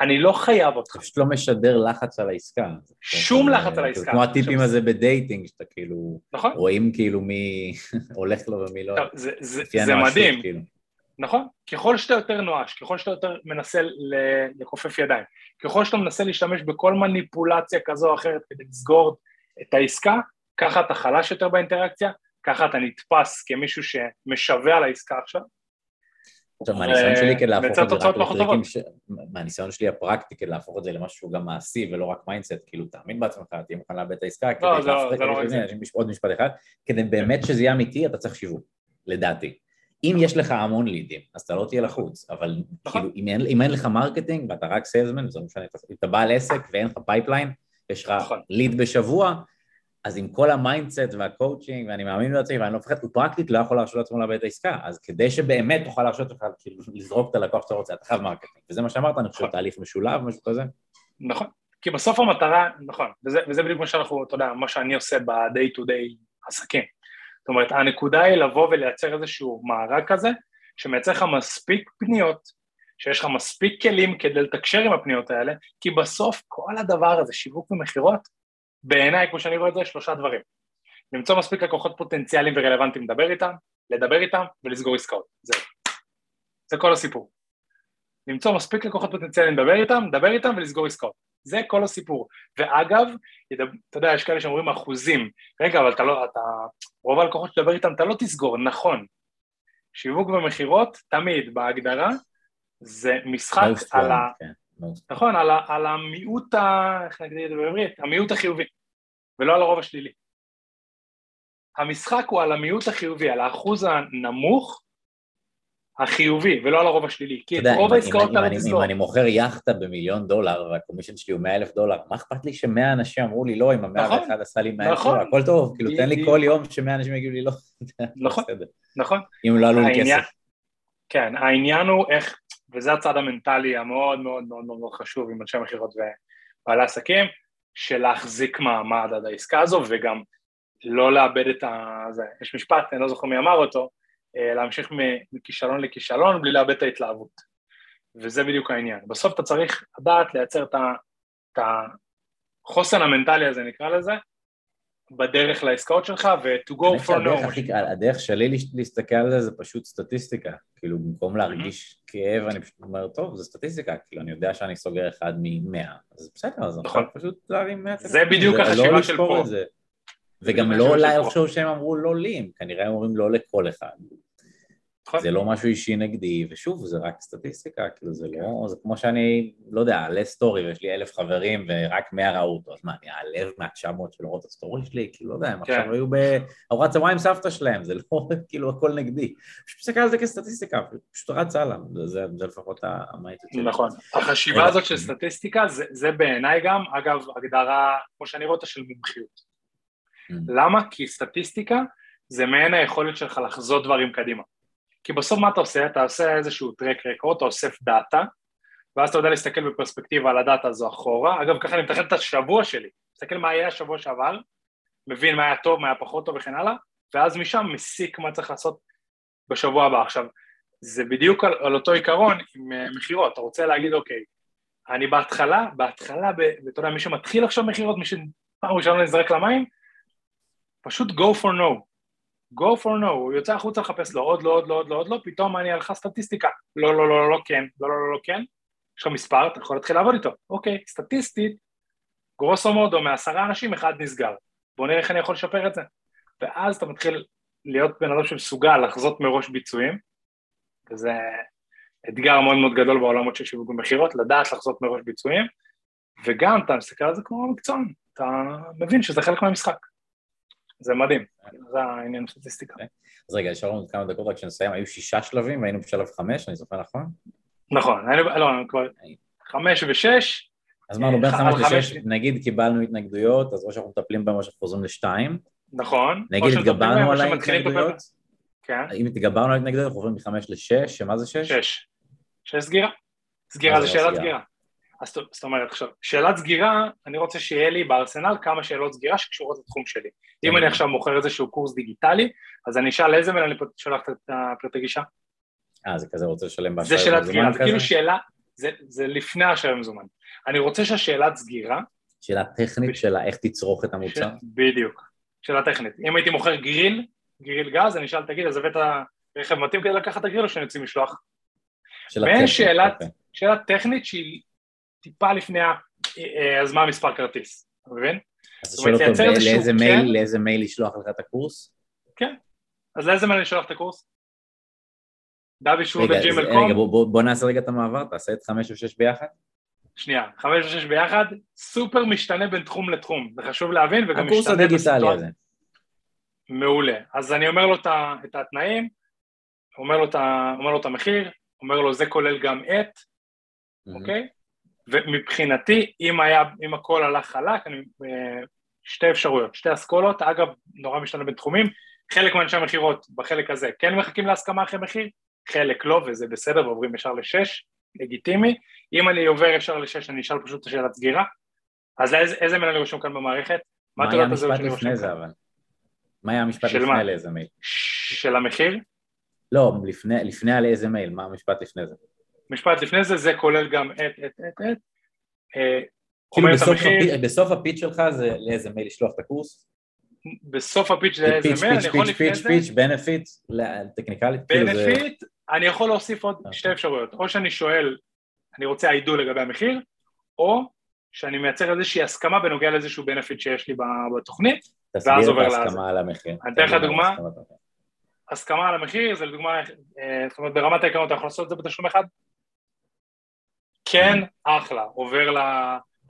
אני לא חייב אותך. פשוט לא משדר לחץ על העסקה. שום לחץ על העסקה. כמו הטיפים הזה בדייטינג, שאתה כאילו... נכון. רואים כאילו מי הולך לו ומי לא. זה מדהים. כאילו. נכון, ככל שאתה יותר נואש, ככל שאתה יותר מנסה לכופף ידיים, ככל שאתה מנסה להשתמש בכל מניפולציה כזו או אחרת כדי לסגור את העסקה, ככה אתה חלש יותר באינטראקציה, ככה אתה נתפס כמישהו שמשווע על העסקה עכשיו, עכשיו, מהניסיון שלי כדי להפוך את זה רק לטריקים, מהניסיון שלי הפרקטי כדי להפוך את זה למשהו גם מעשי ולא רק mindset, כאילו תאמין בעצמך, תהיה מוכן לאבד את העסקה, לא, זה לא רק זה. עוד משפט אחד, כדי באמת שזה יהיה אמיתי אתה צריך שיווק, לדעתי. אם יש לך המון לידים, אז אתה לא תהיה לחוץ, אבל נכון. כאילו אם אין לך marketing ואתה רק salesman, זה לא משנה, אם אתה בעל עסק ואין לך pipeline, יש לך lead נכון. בשבוע, אז עם כל ה mindset וה coaching, ואני מאמין בעצמי ואני לא מפחד, הוא פרקטית לא יכול להרשות לעצמו לאבד את העסקה, אז כדי שבאמת תוכל להרשות לך, כאילו, לזרוק את הלקוח שאתה רוצה, אתה חייב marketing, וזה מה שאמרת, אני חושב, נכון. תהליך משולב, משהו כזה. נכון, כי בסוף המטרה, נכון, וזה, וזה בדיוק מה שאנחנו, אתה יודע, מה שאני עושה ב-day to day עסקים. זאת אומרת, הנקודה היא לבוא ולייצר איזשהו מארג כזה, שמייצר לך מספיק פניות, שיש לך מספיק כלים כדי לתקשר עם הפניות האלה, כי בסוף כל הדבר הזה, שיווק ומכירות, בעיניי, כמו שאני רואה את זה, שלושה דברים. למצוא מספיק לקוחות פוטנציאליים ורלוונטיים לדבר איתם, לדבר איתם ולסגור עסקאות. זהו. זה כל הסיפור. למצוא מספיק לקוחות פוטנציאליים לדבר איתם, לדבר איתם ולסגור עסקאות. זה כל הסיפור. ואגב, אתה יודע, יש כאלה שאומרים אחוזים, רגע, אבל אתה לא, אתה, רוב הלקוחות שתדבר איתם אתה לא תסגור, נכון. שיווק ומכירות, תמיד, בהגדרה, זה משחק על ה... כן. נכון, על, על המיעוט, ה... איך נגיד את זה בעברית? המיעוט החיובי, ולא על הרוב השלילי. המשחק הוא על המיעוט החיובי, על האחוז הנמוך החיובי, ולא על הרוב השלילי, כי את רוב העסקאות אתה לא תסגור. אם אני מוכר יאכטה במיליון דולר והקומישן שלי הוא 100 אלף דולר, מה אכפת לי שמאה אנשים אמרו לי לא, אם המאה נכון, ואחד עשה לי 100 אלף דולר, הכל טוב, כאילו תן לי כל יום שמאה אנשים יגידו לי לא. נכון, נכון. אם לא עלו לי כסף. כן, העניין הוא איך, וזה הצד המנטלי המאוד מאוד מאוד מאוד חשוב עם אנשי מכירות ובעלי עסקים, של להחזיק מעמד עד העסקה הזו וגם לא לאבד את ה... זה, יש משפט, אני לא זוכר מי אמר אותו, אה, להמשיך מכישלון לכישלון בלי לאבד את ההתלהבות. וזה בדיוק העניין. בסוף אתה צריך לדעת לייצר את החוסן המנטלי הזה, נקרא לזה, בדרך לעסקאות שלך ו-to go for no. הדרך שלי להסתכל על זה זה פשוט סטטיסטיקה, כאילו במקום להרגיש כאב אני פשוט אומר טוב זה סטטיסטיקה, כאילו אני יודע שאני סוגר אחד ממאה, אז בסדר, אז אני נכון. פשוט להרים מאה. זה בדיוק החשיבה לא של פה. וגם לא לחשוב שהם אמרו לא לי, כנראה הם אומרים לא לכל אחד. נכון. זה לא משהו אישי נגדי, ושוב, זה רק סטטיסטיקה, כאילו זה לא, זה כמו שאני, לא יודע, אעלה סטורי ויש לי אלף חברים ורק מאה ראו אותו, אז מה, אני אעלב מהתשע מאות שלא ראו את הסטורי שלי? כאילו, לא יודע, הם כן. עכשיו היו בארוחת צהריים סבתא שלהם, זה לא כאילו הכל נגדי. פשוט מסתכל על זה כסטטיסטיקה, פשוט רץ הלאה, זה, זה לפחות המייטות שלי. נכון, החשיבה הזאת של סטטיסטיקה זה, זה בעיניי גם, אגב, הגדרה, כמו שאני רואה אותה, של מומחיות. Mm. למה? כי סטטיסטיקה זה מעין היכולת שלך לחזות דברים קדימה. כי בסוף מה אתה עושה? אתה עושה איזשהו טרק רקורד, אתה אוסף דאטה, ואז אתה יודע להסתכל בפרספקטיבה על הדאטה הזו אחורה. אגב, ככה אני מתכן את השבוע שלי, מסתכל מה היה השבוע שעבר, מבין מה היה טוב, מה היה פחות טוב וכן הלאה, ואז משם מסיק מה צריך לעשות בשבוע הבא. עכשיו, זה בדיוק על, על אותו עיקרון עם uh, מכירות, אתה רוצה להגיד, אוקיי, אני בהתחלה, בהתחלה, ואתה יודע, מי שמתחיל עכשיו מכירות, מי שפעם ראשונה נזרק למים, פשוט go for no. Go for no, הוא יוצא החוצה לחפש לו עוד לא, עוד לא, עוד לא, עוד לא, פתאום אני לך סטטיסטיקה. לא, לא, לא, לא, לא, כן, לא, לא, לא, לא, כן. יש לך מספר, אתה יכול להתחיל לעבוד איתו. אוקיי, סטטיסטית, גרוסו מודו, מעשרה אנשים, אחד נסגר. בוא נראה איך אני יכול לשפר את זה. ואז אתה מתחיל להיות בן אדם שמסוגל לחזות מראש ביצועים, וזה אתגר מאוד מאוד גדול בעולמות של שיווק ומכירות, לדעת לחזות מראש ביצועים, וגם אתה מסתכל על זה כמו מקצוען, אתה מבין שזה חלק מהמשחק. זה מדהים, זה העניין הסטטיסטיקה. אוקיי. אז רגע, נשאר לנו כמה דקות רק כשנסיים, היו שישה שלבים והיינו בשלב חמש, אני זוכר נכון? נכון, היינו, לא, כבר חמש ושש. אז אמרנו בין חמש לשש, נגיד קיבלנו התנגדויות, אז או שאנחנו מטפלים בהם או שאנחנו חוזרים לשתיים. נכון. נגיד התגברנו על ההתנגדויות, כן. אם התגברנו על ההתנגדויות, אנחנו עוברים מחמש לשש, שמה זה שש? שש. שש סגירה. סגירה זה שאלת סגירה. אז זאת אומרת עכשיו, שאלת סגירה, אני רוצה שיהיה לי בארסנל כמה שאלות סגירה שקשורות לתחום שלי. אם אני עכשיו מוכר איזשהו קורס דיגיטלי, אז אני אשאל איזה מייל אני שולח את הפרטי גישה. אה, זה כזה רוצה לשלם באשראי זה שאלת סגירה, זה כאילו שאלה, זה, זה לפני האשראי המזומן. אני רוצה שהשאלת סגירה... שאלה טכנית. של איך תצרוך את המוצר? בדיוק, שאלה טכנית. אם הייתי מוכר גריל, גריל גז, אני אשאל, תגיד, אז הבאת רכב מתאים כדי לקחת את הגריל או שאני יוצא משלוח? ואין שאלת, אוקיי. שאלה טכנית שהיא טיפה לפני אה, אז מה המספר כרטיס, אתה מבין? אז תשאל אותו לאיזה מייל? לאיזה מייל לשלוח לך את הקורס? כן, אז לאיזה מייל לשלוח את הקורס? דוד שוב בג'ימל קום. רגע, בוא, נעשה רגע את המעבר, תעשה את חמש או שש ביחד. שנייה, חמש או שש ביחד, סופר משתנה בין תחום לתחום, זה חשוב להבין, וגם הקורס הדיגיטלי הזה. מעולה. אז אני אומר לו את התנאים, אומר לו את המחיר, אומר לו זה כולל גם את, אוקיי? ומבחינתי, אם היה, אם הכל הלך חלק, אני, אה, שתי אפשרויות, שתי אסכולות, אגב, נורא משתנה בין תחומים, חלק מאנשי המכירות בחלק הזה כן מחכים להסכמה אחרי מחיר, חלק לא, וזה בסדר, ועוברים ישר לשש, לגיטימי. אם אני עובר ישר לשש, אני אשאל פשוט את השאלת סגירה. אז איזה, איזה מייל אני רושם כאן במערכת? מה היה המשפט לפני זה אבל? מה היה המשפט לפני לאיזה מייל? של המחיר? לא, לפני, לפני על איזה מייל, מה המשפט לפני זה? משפט לפני זה, זה כולל גם את, את, את, את. אה, כאילו בסוף, המחיר, הפ... בסוף ה-pitch שלך זה לאיזה מייל לשלוח את הקורס? בסוף ה-pitch זה איזה מייל, אני יכול לפני זה... pitch, pitch, benefit, טכניקלית. benefit, אני יכול להוסיף עוד אוקיי. שתי אפשרויות, או שאני שואל, אני רוצה עידול לגבי המחיר, או שאני מייצר איזושהי הסכמה בנוגע לאיזשהו benefit שיש לי בתוכנית, ואז עובר לזה. תסביר את ההסכמה על המחיר. אני אתן לך דוגמה, הסכמה על המחיר זה לדוגמה, אה, זאת אומרת ברמת העיקרון אתה יכול לעשות את זה בתשלום אחד? כן, אחלה, עובר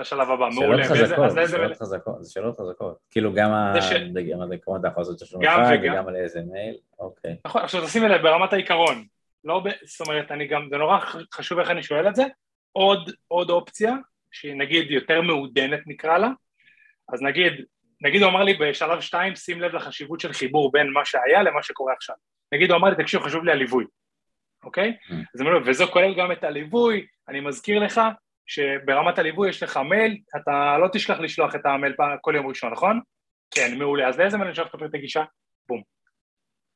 לשלב הבא, מעולה. שאלות חזקות, זה שאלות חזקות. כאילו גם העקרון אתה יכול לעשות תשלום אחד וגם על איזה מייל, אוקיי. נכון, עכשיו תשימי לב ברמת העיקרון, לא, זאת אומרת, אני גם, זה נורא חשוב איך אני שואל את זה, עוד, עוד אופציה, שהיא נגיד יותר מעודנת נקרא לה, אז נגיד, נגיד הוא אמר לי בשלב שתיים, שים לב לחשיבות של חיבור בין מה שהיה למה שקורה עכשיו. נגיד הוא אמר לי, תקשיב, חשוב לי הליווי, אוקיי? Mm. אז אני אומר, וזה כולל גם את הליווי, אני מזכיר לך שברמת הליווי יש לך מייל, אתה לא תשכח לשלוח את המייל כל יום ראשון, נכון? כן, מעולה. אז לאיזה מייל אני אשלח את הפרטי גישה? בום.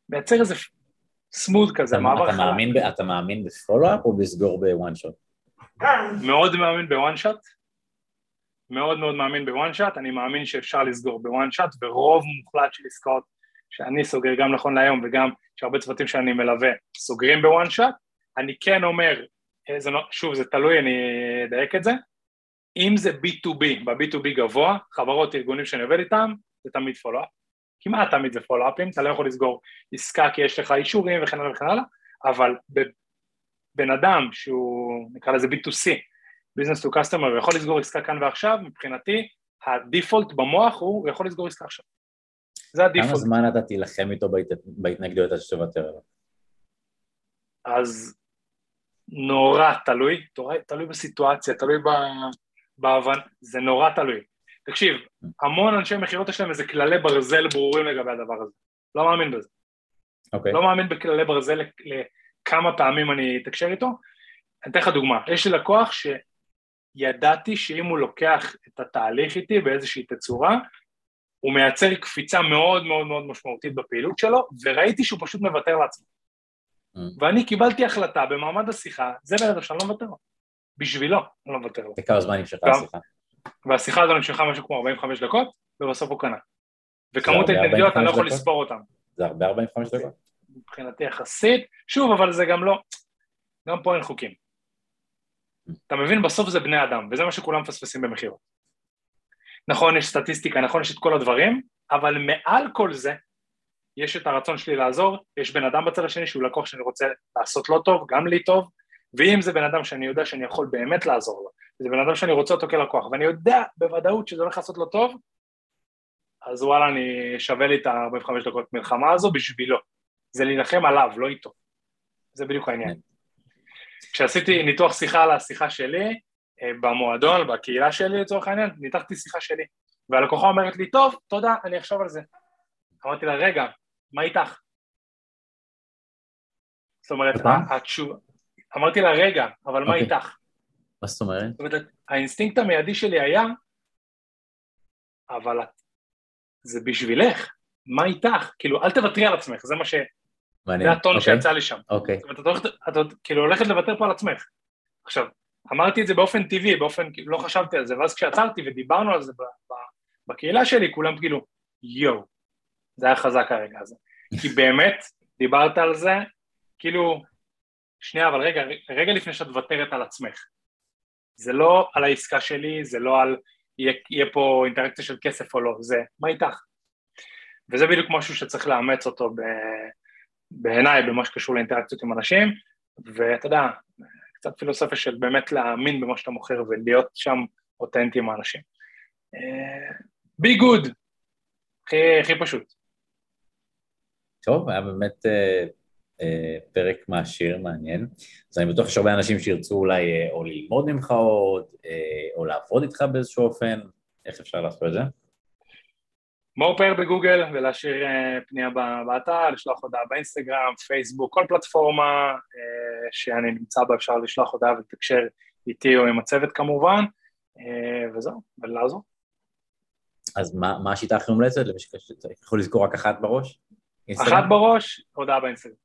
מייצר איזה smooth כזה, מעבר חלק. אתה מאמין ב-follow-up או בסגור ב-one shot? מאוד מאמין ב-one shot. מאוד מאוד מאמין ב-one shot, אני מאמין שאפשר לסגור ב-one shot, ורוב מוחלט של עסקאות שאני סוגר גם נכון להיום וגם שהרבה צוותים שאני מלווה סוגרים ב-one shot, אני כן אומר, אה, זה לא, שוב זה תלוי, אני אדייק את זה, אם זה B2B, ב-B2B גבוה, חברות, ארגונים שאני עובד איתם, זה תמיד follow-up, כמעט תמיד זה פולו-אפים, אתה לא יכול לסגור עסקה כי יש לך אישורים וכן הלאה וכן הלאה, אבל בן אדם שהוא נקרא לזה B2C, business to customer, הוא יכול לסגור עסקה כאן ועכשיו, מבחינתי הדיפולט במוח הוא, הוא יכול לסגור עסקה עכשיו. זה הדיפולט. כמה זמן אתה תילחם איתו בהת... בהתנגדויות עד שתוותר עליו? אז נורא תלוי, תלוי, תלוי בסיטואציה, תלוי בהבנה, זה נורא תלוי. תקשיב, המון אנשי מכירות יש להם איזה כללי ברזל ברורים לגבי הדבר הזה. לא מאמין בזה. אוקיי. Okay. לא מאמין בכללי ברזל לכמה פעמים אני אתקשר איתו. אני אתן לך דוגמה, יש לי לקוח שידעתי שאם הוא לוקח את התהליך איתי באיזושהי תצורה, הוא מייצר קפיצה מאוד מאוד מאוד משמעותית בפעילות שלו, וראיתי שהוא פשוט מוותר לעצמו. Mm. ואני קיבלתי החלטה במעמד השיחה, זה בן אדם שאני לא מוותר לו. בשבילו, אני לא מוותר לו. וכמה זמן נמשכה השיחה? והשיחה הזו נמשכה משהו כמו 45 דקות, ובסוף הוא קנה. וכמות ההתנגדויות, אני לא יכול לספור אותן. זה הרבה 45 דקות? מבחינתי יחסית, שוב, אבל זה גם לא, גם פה אין חוקים. אתה מבין, בסוף זה בני אדם, וזה מה שכולם מפספסים במכירות. נכון, יש סטטיסטיקה, נכון, יש את כל הדברים, אבל מעל כל זה, יש את הרצון שלי לעזור, יש בן אדם בצד השני שהוא לקוח שאני רוצה לעשות לו טוב, גם לי טוב, ואם זה בן אדם שאני יודע שאני יכול באמת לעזור לו, זה בן אדם שאני רוצה אותו כלקוח, ואני יודע בוודאות שזה הולך לעשות לו טוב, אז וואלה, אני שווה לי את ה-45 דקות מלחמה הזו בשבילו. זה להילחם עליו, לא איתו. זה בדיוק העניין. כשעשיתי ניתוח שיחה על השיחה שלי, במועדון, בקהילה שלי לצורך העניין, ניתחתי שיחה שלי. והלקוחה אומרת לי, טוב, תודה, אני אחשוב על זה. אמרתי לה, רגע, מה איתך? זאת אומרת, התשובה... אמרתי לה, רגע, אבל מה אוקיי. איתך? מה זאת אומרת? זאת אומרת, האינסטינקט המיידי שלי היה, אבל זה בשבילך, מה איתך? כאילו, אל תוותרי על עצמך, זה מה ש... מעניין. זה הטון אוקיי. שיצא לי שם. אוקיי. זאת אומרת, את, את כאילו הולכת לוותר פה על עצמך. עכשיו, אמרתי את זה באופן טבעי, באופן, כאילו, לא חשבתי על זה, ואז כשעצרתי ודיברנו על זה בקהילה שלי, כולם כאילו, יואו, זה היה חזק הרגע הזה. כי באמת, דיברת על זה, כאילו, שנייה, אבל רגע, רגע לפני שאת מוותרת על עצמך. זה לא על העסקה שלי, זה לא על יהיה, יהיה פה אינטראקציה של כסף או לא, זה מה איתך? וזה בדיוק משהו שצריך לאמץ אותו ב, בעיניי במה שקשור לאינטראקציות עם אנשים, ואתה יודע, קצת פילוסופיה של באמת להאמין במה שאתה מוכר ולהיות שם אותנטי עם האנשים. בי uh, גוד, הכי, הכי פשוט. טוב, היה באמת uh, uh, פרק מעשיר, מעניין. אז אני בטוח שיש הרבה אנשים שירצו אולי uh, או ללמוד ממך עוד, uh, או לעבוד איתך באיזשהו אופן, איך אפשר לעשות את זה? מורפר בגוגל ולהשאיר uh, פנייה באתר, לשלוח הודעה באינסטגרם, פייסבוק, כל פלטפורמה uh, שאני נמצא בה אפשר לשלוח הודעה ולתקשר איתי או עם הצוות כמובן, uh, וזהו, ולעזור. אז מה, מה השיטה הכי מומלצת למי שיכול לזכור רק אחת בראש? אינסטגרם? אחת בראש, הודעה באינסטגרם.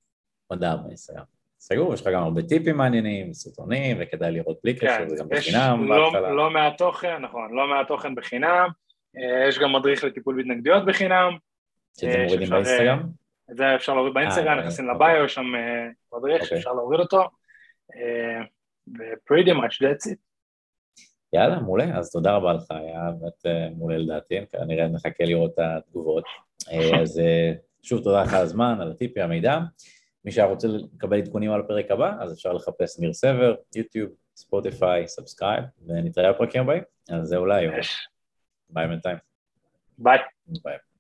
הודעה באינסטגרם. סגור, יש לך גם הרבה טיפים מעניינים, סרטונים, וכדאי לראות בלי קשר, כן, זה גם בחינם לא. לא מעט תוכן, נכון, לא מעט תוכן בחינם, אה, יש גם מדריך לטיפול בהתנגדויות בחינם. שזה אה, מורידים באינסטגרם? את זה אפשר להוריד באינסטגרם, אה, נכנסים אוקיי. לביו, יש שם מדריך אוקיי. שאפשר להוריד אותו. ו-pretty much that's it. יאללה, מעולה, אז תודה רבה לך, היה באמת מעולה לדעתי, כנראה נחכה לראות את התגובות. אז שוב תודה לך על הזמן, על הטיפי, המידע. מי שהיה רוצה לקבל עדכונים על הפרק הבא, אז אפשר לחפש ניר סבר, יוטיוב, ספוטיפיי, subscribe, ונתראה בפרקים הבאים. אז זהו להיום. Bye בינתיים. Bye. Bye.